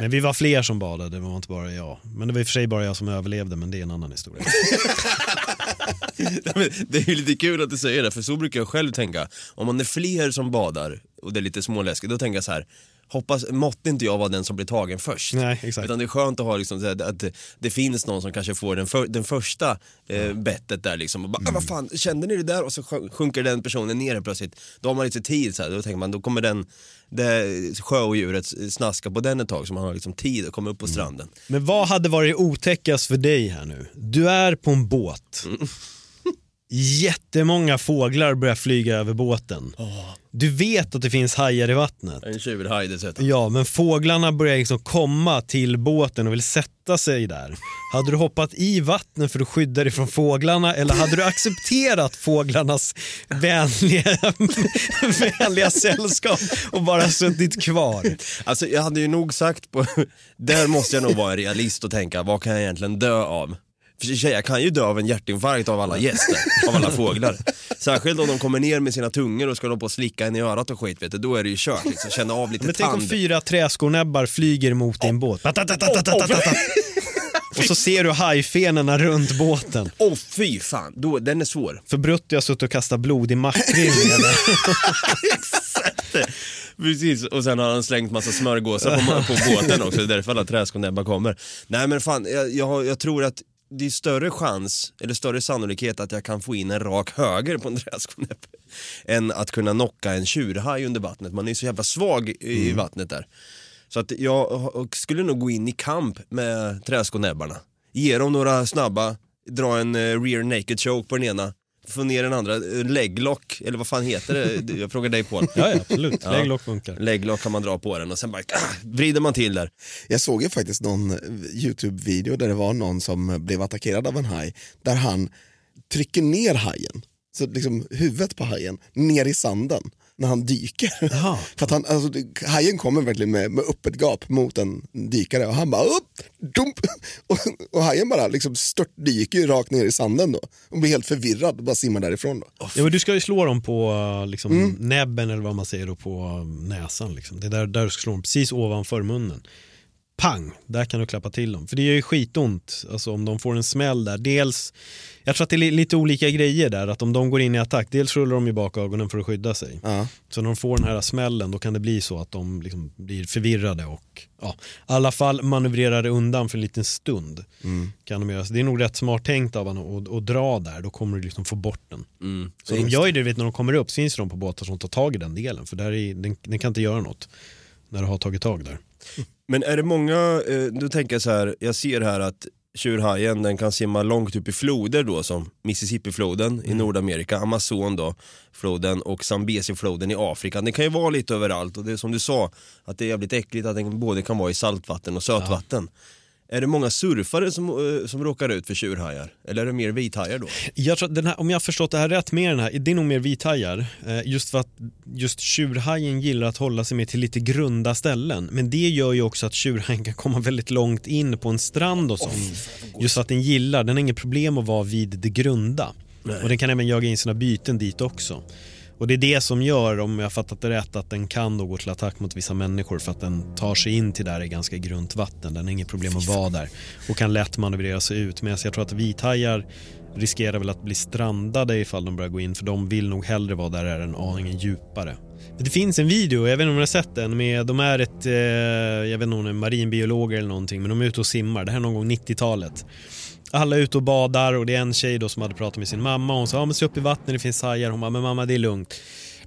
Men vi var fler som badade, det var inte bara jag. Men det var i och för sig bara jag som överlevde, men det är en annan historia. Det är ju lite kul att du säger det, för så brukar jag själv tänka. Om man är fler som badar och det är lite småläskigt, då tänker jag så här. Hoppas, måtte inte jag vara den som blir tagen först. Nej, exakt. Utan det är skönt att ha liksom, här, att det, finns någon som kanske får den, för, den första eh, bettet där liksom. Och bara, ah, vad fan, kände ni det där? Och så sjunker den personen ner plötsligt. Då har man lite tid så här, då tänker man, då kommer den, det sjöodjuret snaska på den ett tag så man har liksom tid att komma upp på stranden. Men vad hade varit otäckast för dig här nu? Du är på en båt. Jättemånga fåglar börjar flyga över båten. Du vet att det finns hajar i vattnet. En tjurhaj dessutom. Ja, men fåglarna börjar liksom komma till båten och vill sätta sig där. Hade du hoppat i vattnet för att skydda dig från fåglarna eller hade du accepterat fåglarnas vänliga, vänliga sällskap och bara suttit kvar? Alltså jag hade ju nog sagt på, där måste jag nog vara en realist och tänka, vad kan jag egentligen dö av? tjejer kan ju dö av en hjärtinfarkt av alla gäster, av alla fåglar. Särskilt om de kommer ner med sina tungor och ska de på att slicka en i örat och skit, vet du, då är det ju kört. Liksom. Känna av lite Men tänk om fyra träskonäbbar flyger mot din båt. Och så ser du hajfenorna runt båten. Åh oh, fy fan, då, den är svår. För Brutti har suttit och kastat blod i makrill. Precis, och sen har han slängt massa smörgåsar på, på båten också, det är därför alla träskonäbbar kommer. Nej men fan, jag, jag, jag, tror att det är större chans, eller större sannolikhet att jag kan få in en rak höger på en träskonäbb än att kunna knocka en tjurhaj under vattnet. Man är så jävla svag i Mm. vattnet där. Så att jag skulle nog gå in i kamp med träskonäbbarna. Ge dem några snabba, dra en eh, rear naked choke på den ena, få ner den andra, eh, leglock, eller vad fan heter det? Jag frågar dig Paul. Ja, ja absolut. Lägglock funkar. Leglock kan man dra på den och sen bara ah, vrider man till där. Jag såg ju faktiskt någon eh, YouTube-video där det var någon som blev attackerad av en haj där han trycker ner hajen, så liksom huvudet på hajen, ner i sanden när han dyker. För att han, alltså, hajen kommer verkligen med, med öppet gap mot en dykare och han bara upp, dump, och, och hajen bara liksom störtdyker rakt ner i sanden då och blir helt förvirrad och bara simmar därifrån. Då. Ja, men du ska ju slå dem på liksom, näbben eller vad man säger då, på näsan. Liksom. Det är där, där du ska slå dem, precis ovanför munnen. Pang, där kan du klappa till dem. För det gör ju skitont alltså, om de får en smäll där. Dels, jag tror att det är li- lite olika grejer där. Att om de går in i attack, dels rullar de ju bak ögonen för att skydda sig. Ja. Så när de får den här smällen då kan det bli så att de liksom blir förvirrade och ja, i alla fall manövrerar undan för en liten stund. Kan de göra. Så det är nog rätt smart tänkt av honom att, att dra där, då kommer du liksom få bort den. Så de gör ju det, vet, när de kommer upp så finns de på båtar som tar tag i den delen för där är, den, den kan inte göra något när du har tagit tag där. Men är det många, eh, då tänker jag så här, jag ser här att tjurhajen den kan simma långt upp i floder då som Mississippifloden i Nordamerika, Amazon då, floden och Zambezi-floden i Afrika. Det kan ju vara lite överallt och det är som du sa, att det är jävligt äckligt att den både kan vara i saltvatten och sötvatten. Är det många surfare som, eh, som råkar ut för tjurhajar? Eller är det mer vithajar då? Jag tror här, om jag har förstått det här rätt med den här, det är nog mer vithajar. Eh, Just för att just tjurhajen gillar att hålla sig med till lite grunda ställen. Men det gör ju också att tjurhajen kan komma väldigt långt in på en strand och sånt. Just för att den gillar, den har inget problem att vara vid det grunda. Och den kan även jaga in sina byten dit också. Och det är det som gör, om jag fattat det rätt, att den kan då gå till attack mot vissa människor för att den tar sig in till där i ganska grunt vatten. Den har inget problem att vara där och kan lätt manövrera sig ut. Men jag tror att vithajar riskerar väl att bli strandade ifall de börjar gå in för de vill nog hellre vara där är en aningen djupare. Det finns en video, jag vet inte om ni har sett den, med, de är ett, eh, jag vet inte om de är marinbiologer eller någonting, men de är ute och simmar. Det här är någon gång 90-talet. Alla är ute och badar och det är en tjej då som hade pratat med sin mamma och hon sa ja men se upp i vattnet, det finns hajar. Hon bara men mamma det är lugnt.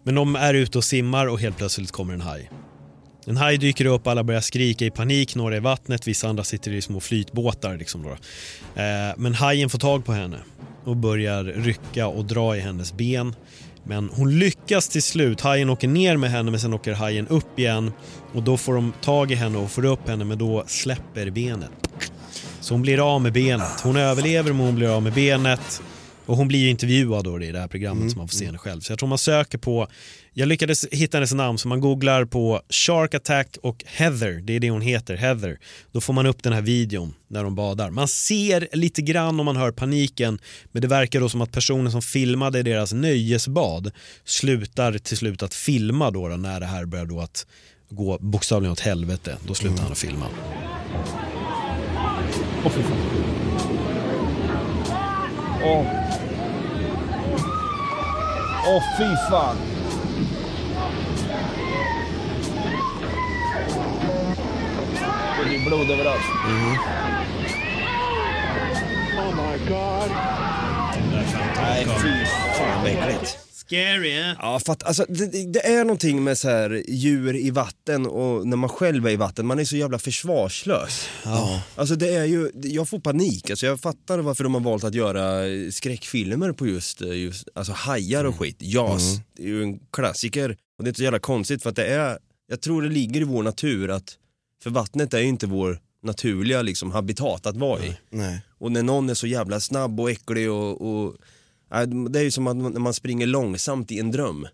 Men de är ute och simmar och helt plötsligt kommer en haj. En haj dyker upp, alla börjar skrika i panik, några i vattnet, vissa andra sitter i små flytbåtar. Liksom då. Eh, men hajen får tag på henne och börjar rycka och dra i hennes ben. Men hon lyckas till slut, hajen åker ner med henne men sen åker hajen upp igen och då får de tag i henne och får upp henne men då släpper benet. Så hon blir av med benet. Hon överlever men hon blir av med benet. Och hon blir ju intervjuad då i det här programmet så man får se henne själv. Så jag tror man söker på, jag lyckades hitta hennes namn så man googlar på Shark Attack och Heather, det är det hon heter, Heather. Då får man upp den här videon när de badar. Man ser lite grann om man hör paniken men det verkar då som att personen som filmade deras nöjesbad slutar till slut att filma då, då när det här börjar då att gå bokstavligen åt helvete. Då slutar han att filma. Åh, Åh fy fan. Det blir blod överallt. Oh my god. Nej fy fan vad äckligt. Scary, eh? Ja, för att, alltså, det, det- är någonting med så här, djur i vatten och när man själv är i vatten, man är så jävla försvarslös. Ja. Alltså det är ju, jag får panik, alltså, jag fattar varför de har valt att göra skräckfilmer på just, just alltså hajar och skit. Jaws, det är ju en klassiker och det är inte så jävla konstigt för att det är, jag tror det ligger i vår natur att, för vattnet är ju inte vår naturliga liksom, habitat att vara i. Nej. Och när någon är så jävla snabb och äcklig och, och det är ju som att man- när man springer långsamt i en dröm.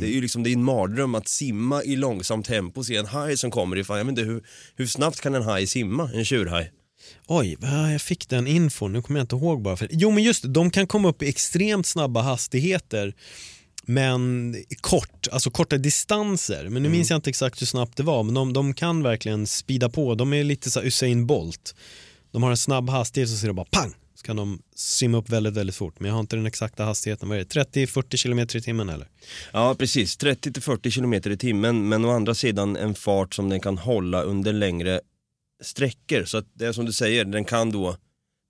Det är ju liksom, det är en mardröm att simma i långsamt tempo och se en haj som kommer ifrån. Jag vet inte, hur, hur snabbt kan en haj simma? En tjurhaj? Oj, jag fick den infon, nu kommer jag inte ihåg bara. För... Jo men just det, de kan komma upp i extremt snabba hastigheter men kort, alltså korta distanser. Men nu minns jag inte exakt hur snabbt det var men de, de kan verkligen speeda på. De är lite så Usain Bolt. De har en snabb hastighet så ser det bara pang kan de simma upp väldigt väldigt fort. Men jag har inte den exakta hastigheten, vad är det? 30-40 km i timmen eller? Ja precis, 30-40 km i timmen men å andra sidan en fart som den kan hålla under längre sträckor. Så att det är som du säger, den kan då,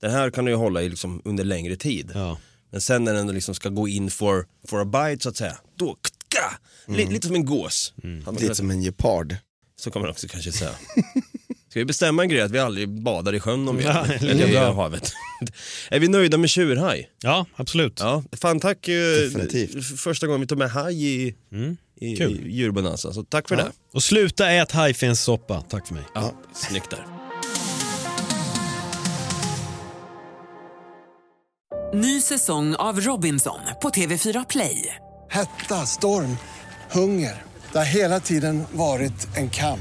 den här kan du ju hålla i liksom under längre tid. Ja. Men sen när den liksom ska gå in for, for a bite så att säga, då, li, lite som en gås. Man Lite som en gepard. Så kan man också kanske säga. Ska vi bestämma en grej att vi aldrig badar i sjön om vi Ja, eller i havet? är vi nöjda med tjurhaj? Ja, absolut. Ja, fan tack. eh, Definitivt. Första gången vi tog med haj i, Mm. i, i djurbonanza, så tack för det. Och sluta ät hajfenssoppa, tack för mig. Ja, snyggt där. Ny säsong av Robinson på TV4 Play. Hetta, storm, hunger. Det har hela tiden varit en kamp.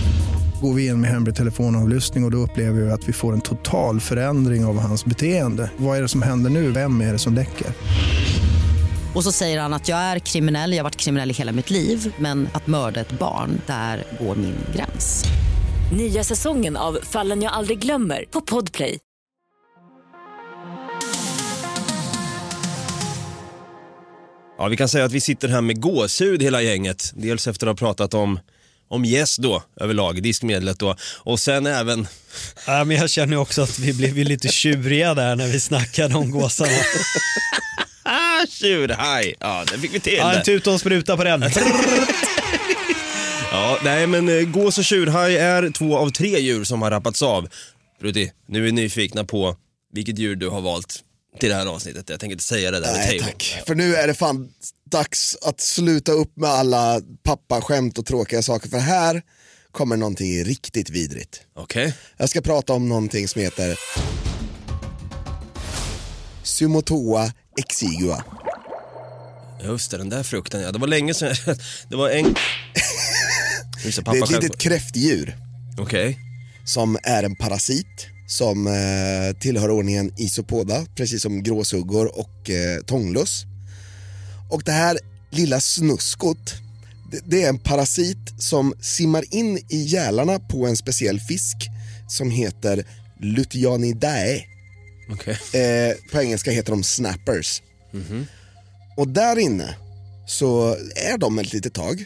Går vi in med hemlig telefonavlyssning och, och då upplever vi att vi får en total förändring av hans beteende. Vad är det som händer nu? Vem är det som läcker? Och så säger han att jag är kriminell, jag har varit kriminell i hela mitt liv men att mörda ett barn, där går min gräns. Nya säsongen av Fallen jag aldrig glömmer på Podplay. Ja, vi kan säga att vi sitter här med gåshud hela gänget. Dels efter att ha pratat om, om gäst då, överlag, diskmedlet då. Och sen även, Ja, men jag känner också att vi blev lite tjuriga där när vi snackade om gåsarna. ah, tjurhaj! Ja, det fick vi till Ja, en tuta och spruta på den. Ja, nej men eh, gås och tjurhaj är två av tre djur som har rappats av. Brutti, nu är vi nyfikna på vilket djur du har valt till det här avsnittet. Jag tänker inte säga det där Nej tack. För nu är det fan dags att sluta upp med alla pappaskämt och tråkiga saker. För här kommer någonting riktigt vidrigt. Okej. Jag ska prata om någonting som heter Sumotoa exigua. Just det, den där frukten ja. Det var länge sedan jag... Det var en... Det, Det är ett litet kräftdjur Okej. som är en parasit som eh, tillhör ordningen Isopoda, precis som gråsuggor och eh, tånglöss. Och det här lilla snuskot, det, det är en parasit som simmar in i gälarna på en speciell fisk som heter Lutyanidae. Okej. Eh, på engelska heter de snappers. Och där inne så är de ett litet tag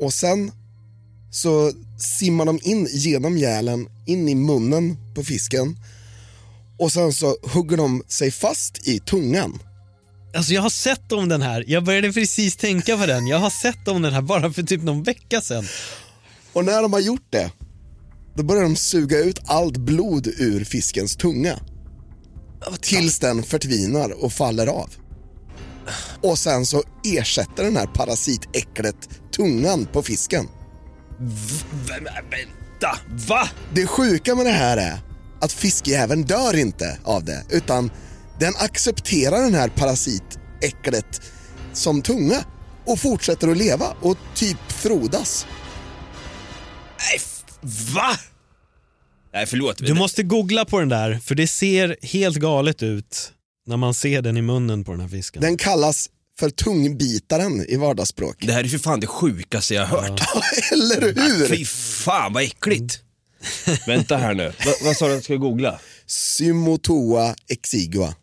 och sen så simmar de in genom gälen, in i munnen på fisken och sen så hugger de sig fast i tungan. Alltså jag har sett om den här, jag började precis tänka på den. Jag har sett om den här bara för typ någon vecka sedan. Och när de har gjort det, då börjar de suga ut allt blod ur fiskens tunga. Tills den förtvinar och faller av. Och sen så ersätter den här parasitäcklet tungan på fisken. Vänta, va? Det sjuka med det här är att fiskjäveln dör inte av det, utan den accepterar den här parasitäcklet som tunga och fortsätter att leva och typ frodas. Nej, va? Nej, förlåt. Du måste googla på den där, för det ser helt galet ut när man ser den i munnen på den här fisken. Den kallas för tungbitaren i vardagsspråk. Det här är för fan det sjukaste jag har hört. Eller hur? Fy fan vad äckligt. Vänta här nu, Va, vad sa du att jag skulle googla? Symotoa exigua.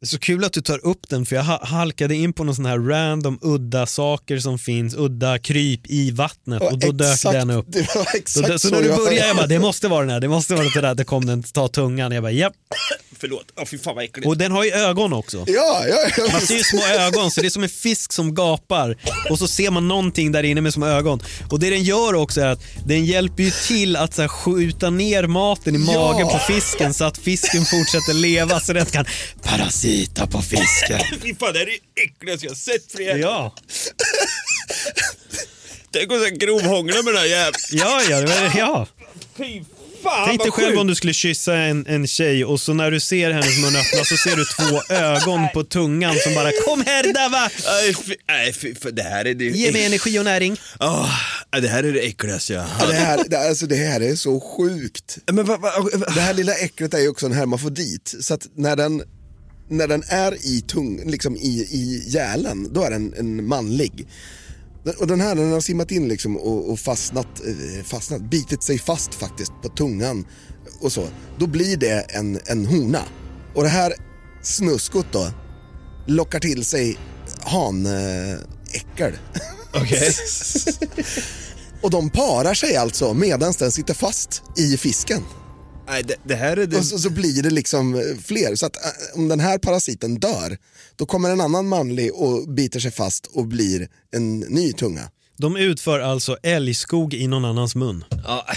Det är så kul att du tar upp den för jag ha- halkade in på någon sån här random udda saker som finns, udda kryp i vattnet och då dök Exakt, den upp. Det var Så, exakt det, så så när du började jag bara, det måste vara den här, det måste vara det där, det kom den, ta tungan, jag bara japp. Förlåt, oh, fy fan vad äckligt. Och den har ju ögon också. Ja, ja, ja. Man ser ju små ögon, så det är som en fisk som gapar och så ser man någonting där inne med små ögon. Och det den gör också är att den hjälper ju till att så här, skjuta ner maten i magen Ja. på fisken så att fisken fortsätter leva så den kan parasita på fisken. Fy fan, det här är det äckligaste jag har sett för jävla. Ja, Tänk att grovhångla med den här jäveln. ja, ja. det var- ja. Fy fan Tänk dig vad själv sjukt. om du skulle kyssa en, en tjej och så när du ser hennes mun öppna så ser du två ögon på tungan som bara kom här Dava! Nej, fy, nej fy, för det här är det... Ge mig energi och näring. Åh, det här är det äckligaste jag Ja, det, här, det, alltså, det här är så sjukt. Men vad... Va, va, Det här lilla äcklet är ju också en hermafrodit. Så att när den, när den är i, tung, liksom i, i gälen, då är den en manlig. Och den här den har simmat in liksom och, och fastnat, eh, fastnat, bitit sig fast faktiskt på tungan och så. Då blir det en, en hona. Och det här snuskot då lockar till sig hanäckel. Okej. och de parar sig alltså medan den sitter fast i fisken. Nej, det, det här är det... Och så, så blir det liksom eh, fler. Så att eh, om den här parasiten dör, då kommer en annan manlig och biter sig fast och blir en ny tunga. De utför alltså älgskog i någon annans mun. Ja.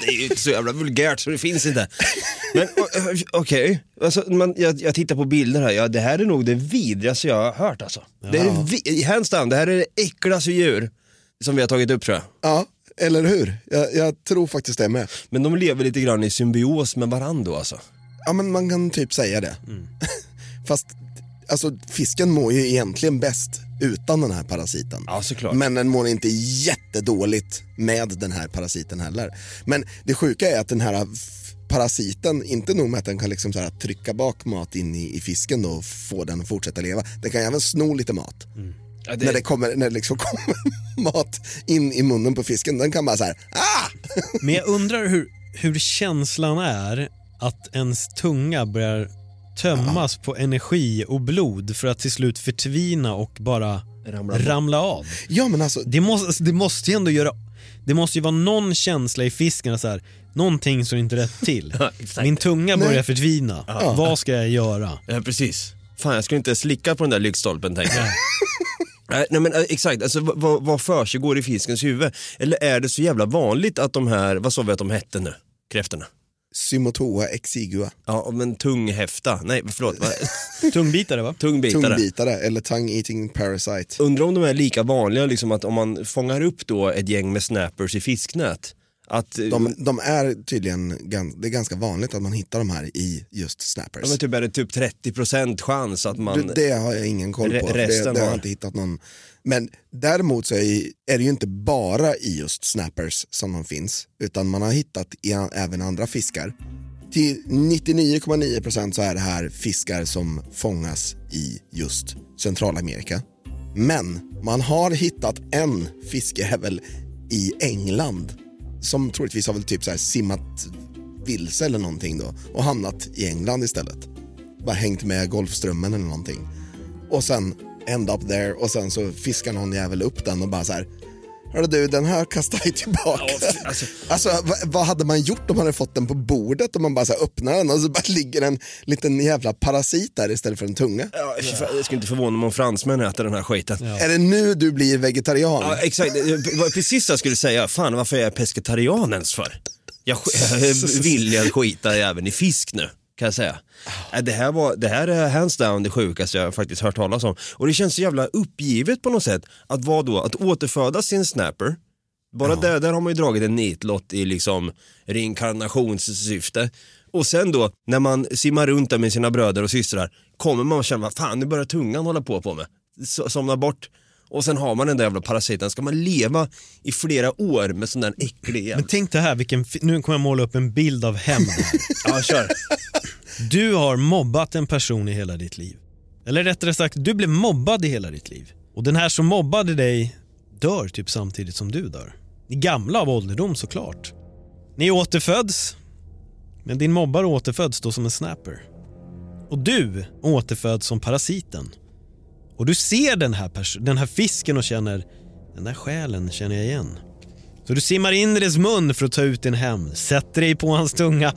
Det är ju så jävla vulgärt så det finns inte. Men o- okej, alltså, man- jag, jag tittar på bilder här, ja, det här är nog det vidrigaste jag har hört alltså. Det är hands down, det här är det äckligaste djur som vi har tagit upp tror jag. Ja, eller hur? Jag, jag tror faktiskt det med. Men de lever lite grann i symbios med varandra då alltså. Ja, men man kan typ säga det. Fast alltså, fisken mår ju egentligen bäst utan den här parasiten. Ja, såklart. Men den mår inte jättedåligt med den här parasiten heller. Men det sjuka är att den här parasiten, inte nog med att den kan liksom så här trycka bak mat in i, i fisken och få den att fortsätta leva, den kan även sno lite mat. Ja, det- När det kommer, när det liksom kommer mat in i munnen på fisken, den kan bara så här, ah! Men jag undrar hur, hur känslan är att ens tunga börjar tömmas på energi och blod för att till slut förtvina och bara Ramla ramla, av. Ja men alltså, Det måste, det måste ju ändå göra, det måste ju vara någon känsla i fisken så här, någonting står inte rätt till. Ja. Min tunga Nej. börjar förtvina, vad ska jag göra? Ja, precis. Fan, jag skulle inte slicka på den där lyktstolpen tänkte jag. Nej, men eh, exakt, alltså, vad, vad, försiggår i fiskens huvud? Eller är det så jävla vanligt att de här, vad sa vi att de hette nu, kräftorna? Symotoa exigua, Ja, men tunghäfta, nej förlåt? Tungbitare va? tungbitare. tungbitare eller tongue eating parasite. Undrar om de är lika vanliga, liksom att om man fångar upp då ett gäng med snappers i fisknät, att eh, De, de är tydligen, det är ganska vanligt att man hittar de här i just ja, snappers. men typ är det typ 30% chans att man... det, har jag ingen koll på, det, det har jag inte hittat någon. Men däremot så är, det ju inte bara i just snappers som de finns, utan man har hittat i även andra fiskar. Till 99,9% så är det här fiskar som fångas i just Centralamerika. Men man har hittat en fiskjävel i England som troligtvis har väl typ så här simmat vilse eller någonting då och hamnat i England istället. Bara hängt med Golfströmmen eller någonting. Och sen end up there och sen så fiskar någon jävel upp den och bara så här. Hörru du, den här kastar jag tillbaka. alltså- alltså, vad, vad hade man gjort om man hade fått den på bordet och man bara så här öppnar den och så bara ligger en liten jävla parasit där istället för en tunga. Ja, jag skulle inte förvåna mig om fransmän äter den här skiten. Är det nu du blir vegetarian? Ja, exakt, det var precis det jag skulle säga. Fan varför är jag pescetarian ens för? Jag, jag vill jag skita även i fisk nu, kan jag säga. Äh, Det här, var, det här är hands down det sjukaste jag faktiskt hört talas om. Och det känns så jävla uppgivet på något sätt. Att vad då? Att återföda sin snapper. Bara där, där har man ju dragit en nitlott i liksom reinkarnationssyfte. Och sen då, när man simmar runt där med sina bröder och systrar, kommer man och känner, vad fan nu börjar tungan hålla på på mig. So- Somnar bort. Och sen har man den där jävla parasiten. Ska man leva i flera år med sån där äcklig jävla... Men tänk det här, vilken, nu kommer jag måla upp en bild av hämnd. Ja, kör. Du har mobbat en person i hela ditt liv. Eller rättare sagt, du blev mobbad i hela ditt liv. Och den här som mobbade dig dör typ samtidigt som du dör. Ni är gamla av ålderdom såklart. Ni återföds, men din mobbare återföds då som en snapper. Och du återföds som parasiten. Och du ser den här, den här fisken och känner, den där själen känner jag igen. Så du simmar in i dess mun för att ta ut din hämnd, sätter dig på hans tunga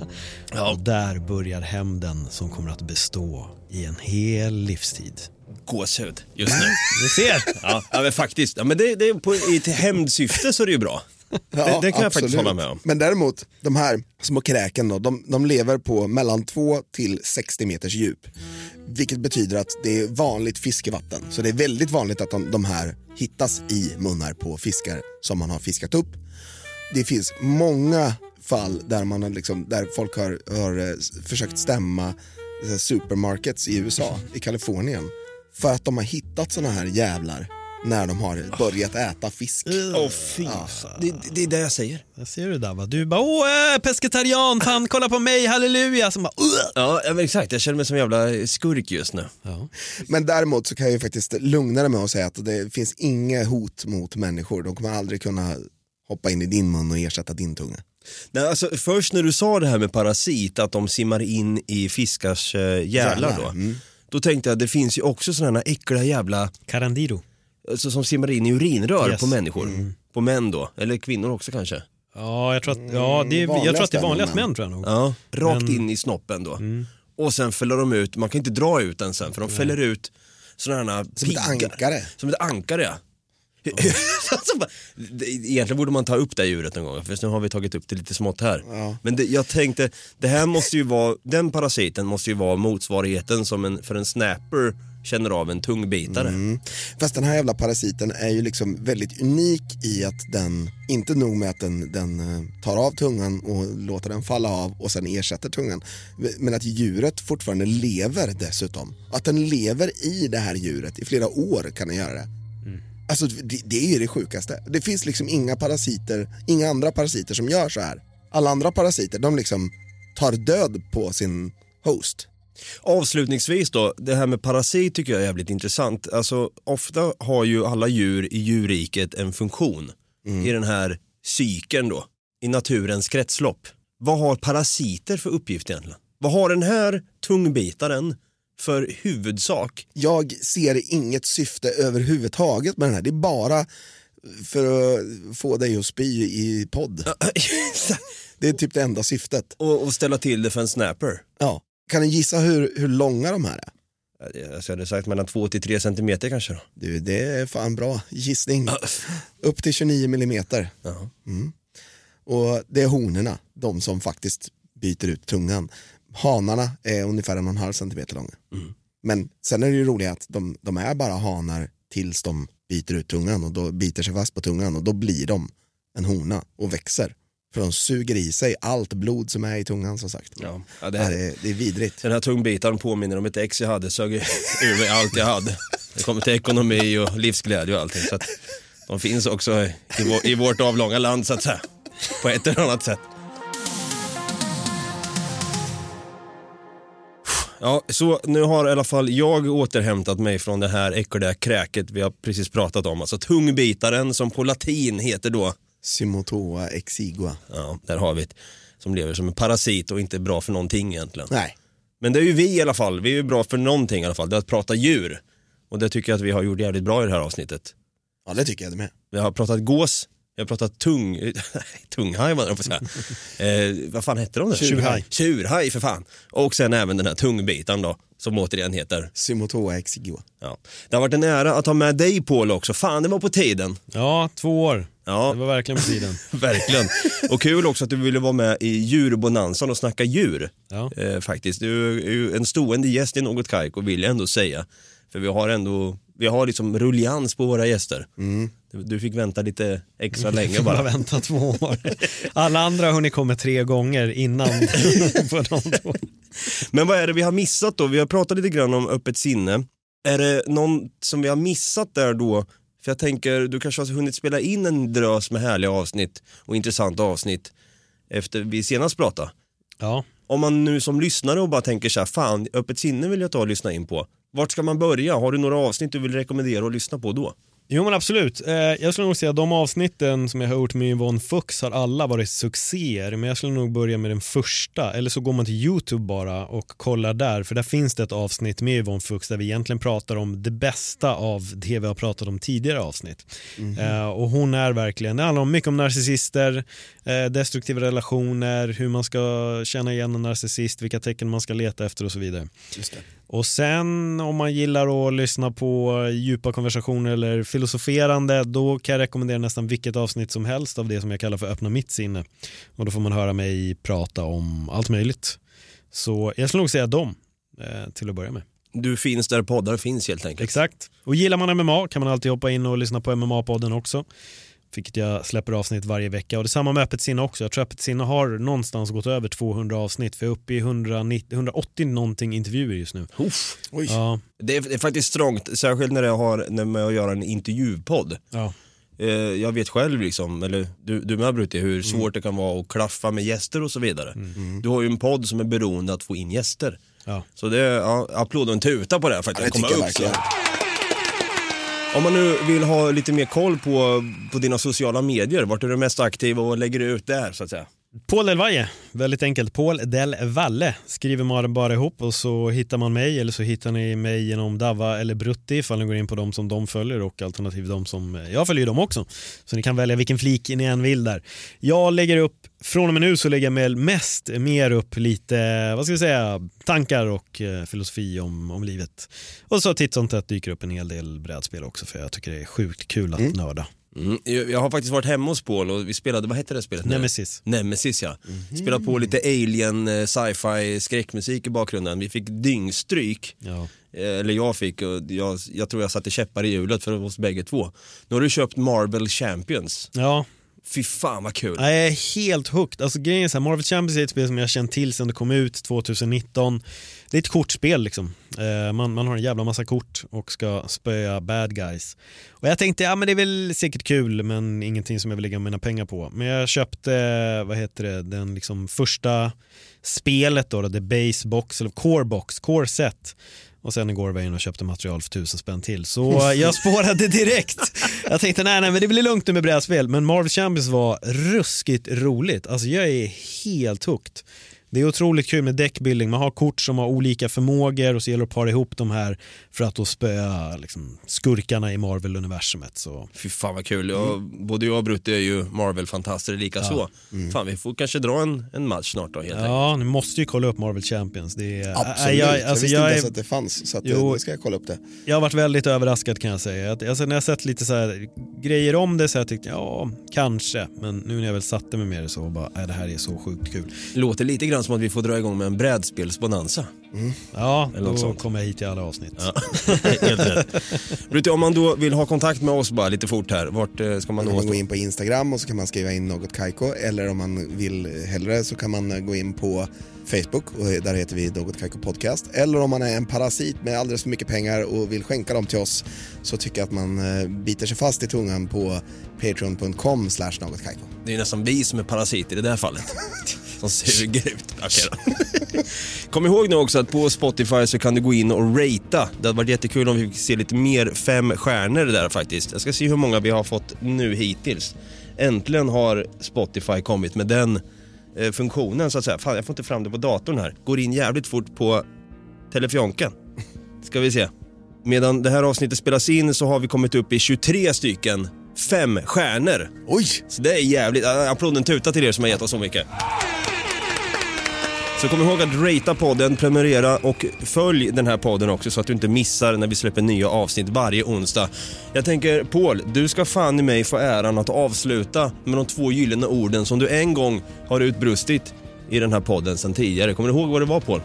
och där börjar hämnden som kommer att bestå i en hel livstid. Gåshud just nu. Ni ser! Ja, ja men faktiskt. Ja, men det, det är på, i ett hämndsyfte så är det ju bra. det, det kan jag faktiskt absolut. hålla med om. Men däremot, de här små kräken då, de, de lever på mellan 2 till 60 meters djup. Vilket betyder att det är vanligt fiskevatten. Så det är väldigt vanligt att de, de här hittas i munnar på fiskar som man har fiskat upp. Det finns många fall där, man har liksom, där folk har, har eh, försökt stämma eh, supermarkets i USA, i Kalifornien. För att de har hittat såna här jävlar när de har börjat äta fisk. Åh fy fan. Det, det är det jag säger. Där ser du Dava. Du bara åh, äh, pescetarian, fan kolla på mig, halleluja. Som bara. Ja, ja, men exakt. Jag känner mig som en jävla skurk just nu. Men däremot så kan jag ju faktiskt lugna dig med att säga att det finns inget hot mot människor. De kommer aldrig kunna hoppa in i din mun och ersätta din tunga. Nej, alltså, först när du sa det här med parasit, att de simmar in i fiskars uh, jävlar Jävlar, då. mm. Då tänkte jag, det finns ju också sådana här äckliga jävla, Carandiro. Alltså, som simmar in i urinrör Yes. på människor. På män då, eller kvinnor också kanske. Ja, jag tror att, ja, det är, jag tror att det är vanligast män tror jag nog. Ja, rakt Men- in i snoppen då. Och sen fäller de ut, man kan inte dra ut den sen för de fäller ut sådana här Som ett piggar. ankare. Som ett ankare ja. alltså, egentligen borde man ta upp det här djuret någon gång, för nu har vi tagit upp det lite smått här. Men det, jag tänkte, det här måste ju vara, den parasiten måste ju vara motsvarigheten som en, för en snapper känner av en tungbitare. Mm. Fast den här jävla parasiten är ju liksom väldigt unik i att den, inte nog med att den, den eh, tar av tungan och låter den falla av och sen ersätter tungan. Men att djuret fortfarande lever dessutom. Att den lever i det här djuret i flera år kan den göra det. Alltså det, det är ju det sjukaste. Det finns liksom inga parasiter, inga andra parasiter som gör så här. Alla andra parasiter, de liksom tar död på sin host. Avslutningsvis då, det här med parasit tycker jag är jävligt intressant. Alltså ofta har ju alla djur i djurriket en funktion i den här cykeln då, i naturens kretslopp. Vad har parasiter för uppgift egentligen? Vad har den här tungbitaren för huvudsak? Jag ser inget syfte överhuvudtaget med den här. Det är bara för att få dig att spy i podd. Det är typ det enda syftet. och, och ställa till det för en snapper. Ja. Kan du gissa hur, hur långa de här är? Jag hade sagt mellan 2 till 3 centimeter kanske då. Du, det är fan bra gissning. Upp till 29 millimeter. Mm. Och det är honorna, de som faktiskt byter ut tungan. Hanarna är ungefär en och en halv centimeter långa. Men sen är det ju roligt att de, de är bara hanar tills de byter ut tungan och då biter sig fast på tungan och då blir de en hona och växer. För de suger i sig allt blod som är i tungan som sagt. Ja, ja, det Det, här- är, det är vidrigt. Den här tungbitaren påminner om ett ex jag hade, sög ur mig allt jag hade. Det kommer till ekonomi och livsglädje och allting. Så att de finns också i, vår, i vårt avlånga land så att säga. På ett eller annat sätt. Ja, så nu har i alla fall jag återhämtat mig från det här äckliga kräket vi har precis pratat om. Alltså tungbitaren som på latin heter då, Symotoa exigua. ja, där har vi ett som lever som en parasit och inte är bra för någonting egentligen. Nej, Men det är ju vi i alla fall, vi är ju bra för någonting i alla fall, det är att prata djur. Och det tycker jag att vi har gjort jävligt bra i det här avsnittet. ja det tycker jag med. Vi har pratat gås, vi har pratat tung, tunghaj vad jag på att säga. Eh, vad fan hette de där? Tjurhaj. Tjurhaj för fan. Och sen även den här tungbitaren då, som återigen heter. Symotoa exigua. Ja. Det har varit en ära att ha med dig Paul också, fan det var på tiden. Ja, två år. Ja, Det var verkligen på tiden. verkligen. Och kul också att du ville vara med i djurbonanzan och snacka djur. Ja. Eh, faktiskt, du är ju en stående gäst i Något Kaiko vill jag ändå säga. För vi har ändå, vi har liksom rullians på våra gäster. Du, du fick vänta lite extra länge Jag bara bara. vänta två år. Alla andra har hunnit komma tre gånger innan på de. Men vad är det vi har missat då? Vi har pratat lite grann om öppet sinne. Är det någon som vi har missat där då? För jag tänker, du kanske har hunnit spela in en drös med härliga avsnitt och intressanta avsnitt efter vi senast pratade. Ja, Om man nu som lyssnare och bara tänker så här, fan, öppet sinne vill jag ta och lyssna in på. Vart ska man börja? Har du några avsnitt du vill rekommendera att lyssna på då? Jo men absolut. Eh, jag skulle nog säga att de avsnitten som jag har gjort med Yvonne Fuchs har alla varit succéer. Men jag skulle nog börja med den första. Eller så går man till YouTube bara och kollar där. För där finns det ett avsnitt med Yvonne Fuchs där vi egentligen pratar om det bästa av det vi har pratat om tidigare avsnitt. Eh, och hon är verkligen, det handlar om mycket om narcissister, eh, destruktiva relationer, hur man ska känna igen en narcissist, vilka tecken man ska leta efter och så vidare. Just det. Och sen om man gillar att lyssna på djupa konversationer eller filosoferande då kan jag rekommendera nästan vilket avsnitt som helst av det som jag kallar för öppna mitt sinne. Och då får man höra mig prata om allt möjligt. Så jag skulle nog säga dem eh, till att börja med. Du finns där poddar finns helt enkelt. Exakt. Och gillar man MMA kan man alltid hoppa in och lyssna på MMA-podden också. Vilket jag släpper avsnitt varje vecka. Och det är samma med Öppet sinne också. Jag tror Öppet sinne har någonstans gått över 200 avsnitt. För jag är uppe i 190, 180 någonting intervjuer just nu. Uff. Oj. Ja. Det, är, det är faktiskt strångt, särskilt när jag har när med att göra en intervjupodd. Ja. Eh, jag vet själv, liksom, eller du, du med Brutti, hur svårt det kan vara att klaffa med gäster och så vidare. Du har ju en podd som är beroende att få in gäster. Ja. Så det är ja, applåd och en tuta på det här för att Ja, jag det jag upp. Om man nu vill ha lite mer koll på, på dina sociala medier, vart är du mest aktiv och lägger du ut där så att säga? Paul Del Valle, väldigt enkelt. Paul Del Valle skriver man bara ihop och så hittar man mig eller så hittar ni mig genom Dava eller Brutti ifall ni går in på dem som de följer och alternativt de som, jag följer dem också. Så ni kan välja vilken flik ni än vill där. Jag lägger upp, från och med nu så lägger jag med mest mer upp lite, vad ska vi säga, tankar och eh, filosofi om, om livet. Och så titt som tätt dyker upp en hel del brädspel också för jag tycker det är sjukt kul att nörda. Mm. Jag har faktiskt varit hemma hos Paul och vi spelade, vad hette det spelet nu? Nemesis. Nemesis ja. Spelade på lite alien, eh, sci-fi, skräckmusik i bakgrunden. Vi fick dyngstryk. Ja. Eh, Eller jag fick och jag, jag tror jag satte käppar i hjulet för oss bägge två. Nu har du köpt Marvel Champions. Ja, Fy fan vad kul. Jag är helt hooked. Alltså grejen är så här, Marvel Champions är ett spel som jag har känt till sedan det kom ut 2019. Det är ett kortspel liksom. Eh, man, man har en jävla massa kort och ska spöa bad guys. Och jag tänkte, ja men det är väl säkert kul men ingenting som jag vill lägga mina pengar på. Men jag köpte, vad heter det, den liksom första spelet då, då the base box eller core box, core set. Och sen igår var jag inne och köpte material för tusen spänn till. Så jag spårade direkt. Jag tänkte nej, nej men det blir lugnt nu med brädspel. Men Marvel Champions var ruskigt roligt. Alltså jag är helt hooked. Det är otroligt kul med deckbuilding. Man har kort som har olika förmågor och så gäller det att para ihop de här för att då spöa liksom, skurkarna i Marvel-universumet. Så Fy fan vad kul. Jag, både jag och Brutti är ju Marvel-fantaster lika så. Fan vi får kanske dra en, en match snart då helt enkelt. ja, ni måste ju kolla upp Marvel Champions. Det är, Absolut, jag, jag, alltså, visste jag, inte är- ens att det fanns så att Jo. jo. det ska jag kolla upp det. Jag har varit väldigt överraskad kan jag säga. Alltså, när jag sett lite så här grejer om det så har jag tyckt ja, kanske. Men nu när jag väl satte mig med det så bara, nej, det här är så sjukt kul. Låter lite grann som att vi får dra igång med en brädspelsbonanza. Ja, Eller något då sånt. kommer jag hit i alla avsnitt. Ja, helt rätt. Brutti, om man då vill ha kontakt med oss bara lite fort här, vart eh, ska man Man nå kan oss gå in på Instagram och så kan man skriva in något Kaiko eller om man vill hellre så kan man eh, gå in på Facebook och där heter vi Något Kaiko Podcast. Eller om man är en parasit med alldeles för mycket pengar och vill skänka dem till oss så tycker jag att man eh, biter sig fast i tungan på patreon.com slash något Kaiko. Det är nästan vi som är parasiter i det här fallet. Som suger ut. Då. Kom ihåg nu också att på Spotify så kan du gå in och ratea. Det hade varit jättekul om vi fick se lite mer fem stjärnor där faktiskt. Jag ska se hur många vi har fått nu hittills. Äntligen har Spotify kommit med den eh, funktionen så att säga. Fan, jag får inte fram det på datorn här. Går in jävligt fort på telefonken. Ska vi se. Medan det här avsnittet spelas in så har vi kommit upp i 23 stycken fem stjärnor. Oj! Så det är jävligt, applåden tuta till er som har gett oss så mycket. Så kom ihåg att ratea podden, prenumerera och följ den här podden också så att du inte missar när vi släpper nya avsnitt varje onsdag. Jag tänker Paul, du ska fan i mig få äran att avsluta med de två gyllene orden som du en gång har utbrustit i den här podden sedan tidigare. Kommer du ihåg vad det var Paul?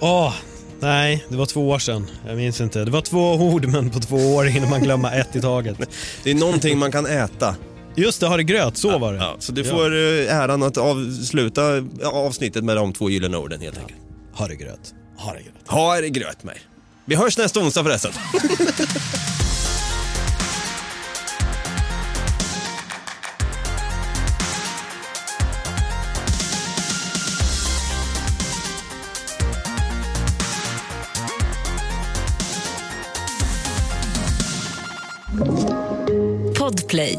Åh, nej, det var två år sedan. Jag minns inte. Det var två ord men på två år hinner man glömma ett i taget. Det är någonting man kan äta. Just det, har det gröt, så var det. Ja, så du Ja. får eh, äran att avsluta avsnittet med de två gyllene orden helt enkelt. Har det gröt. Har det gröt. Ha det gröt mig. Vi hörs nästa onsdag förresten. Podplay.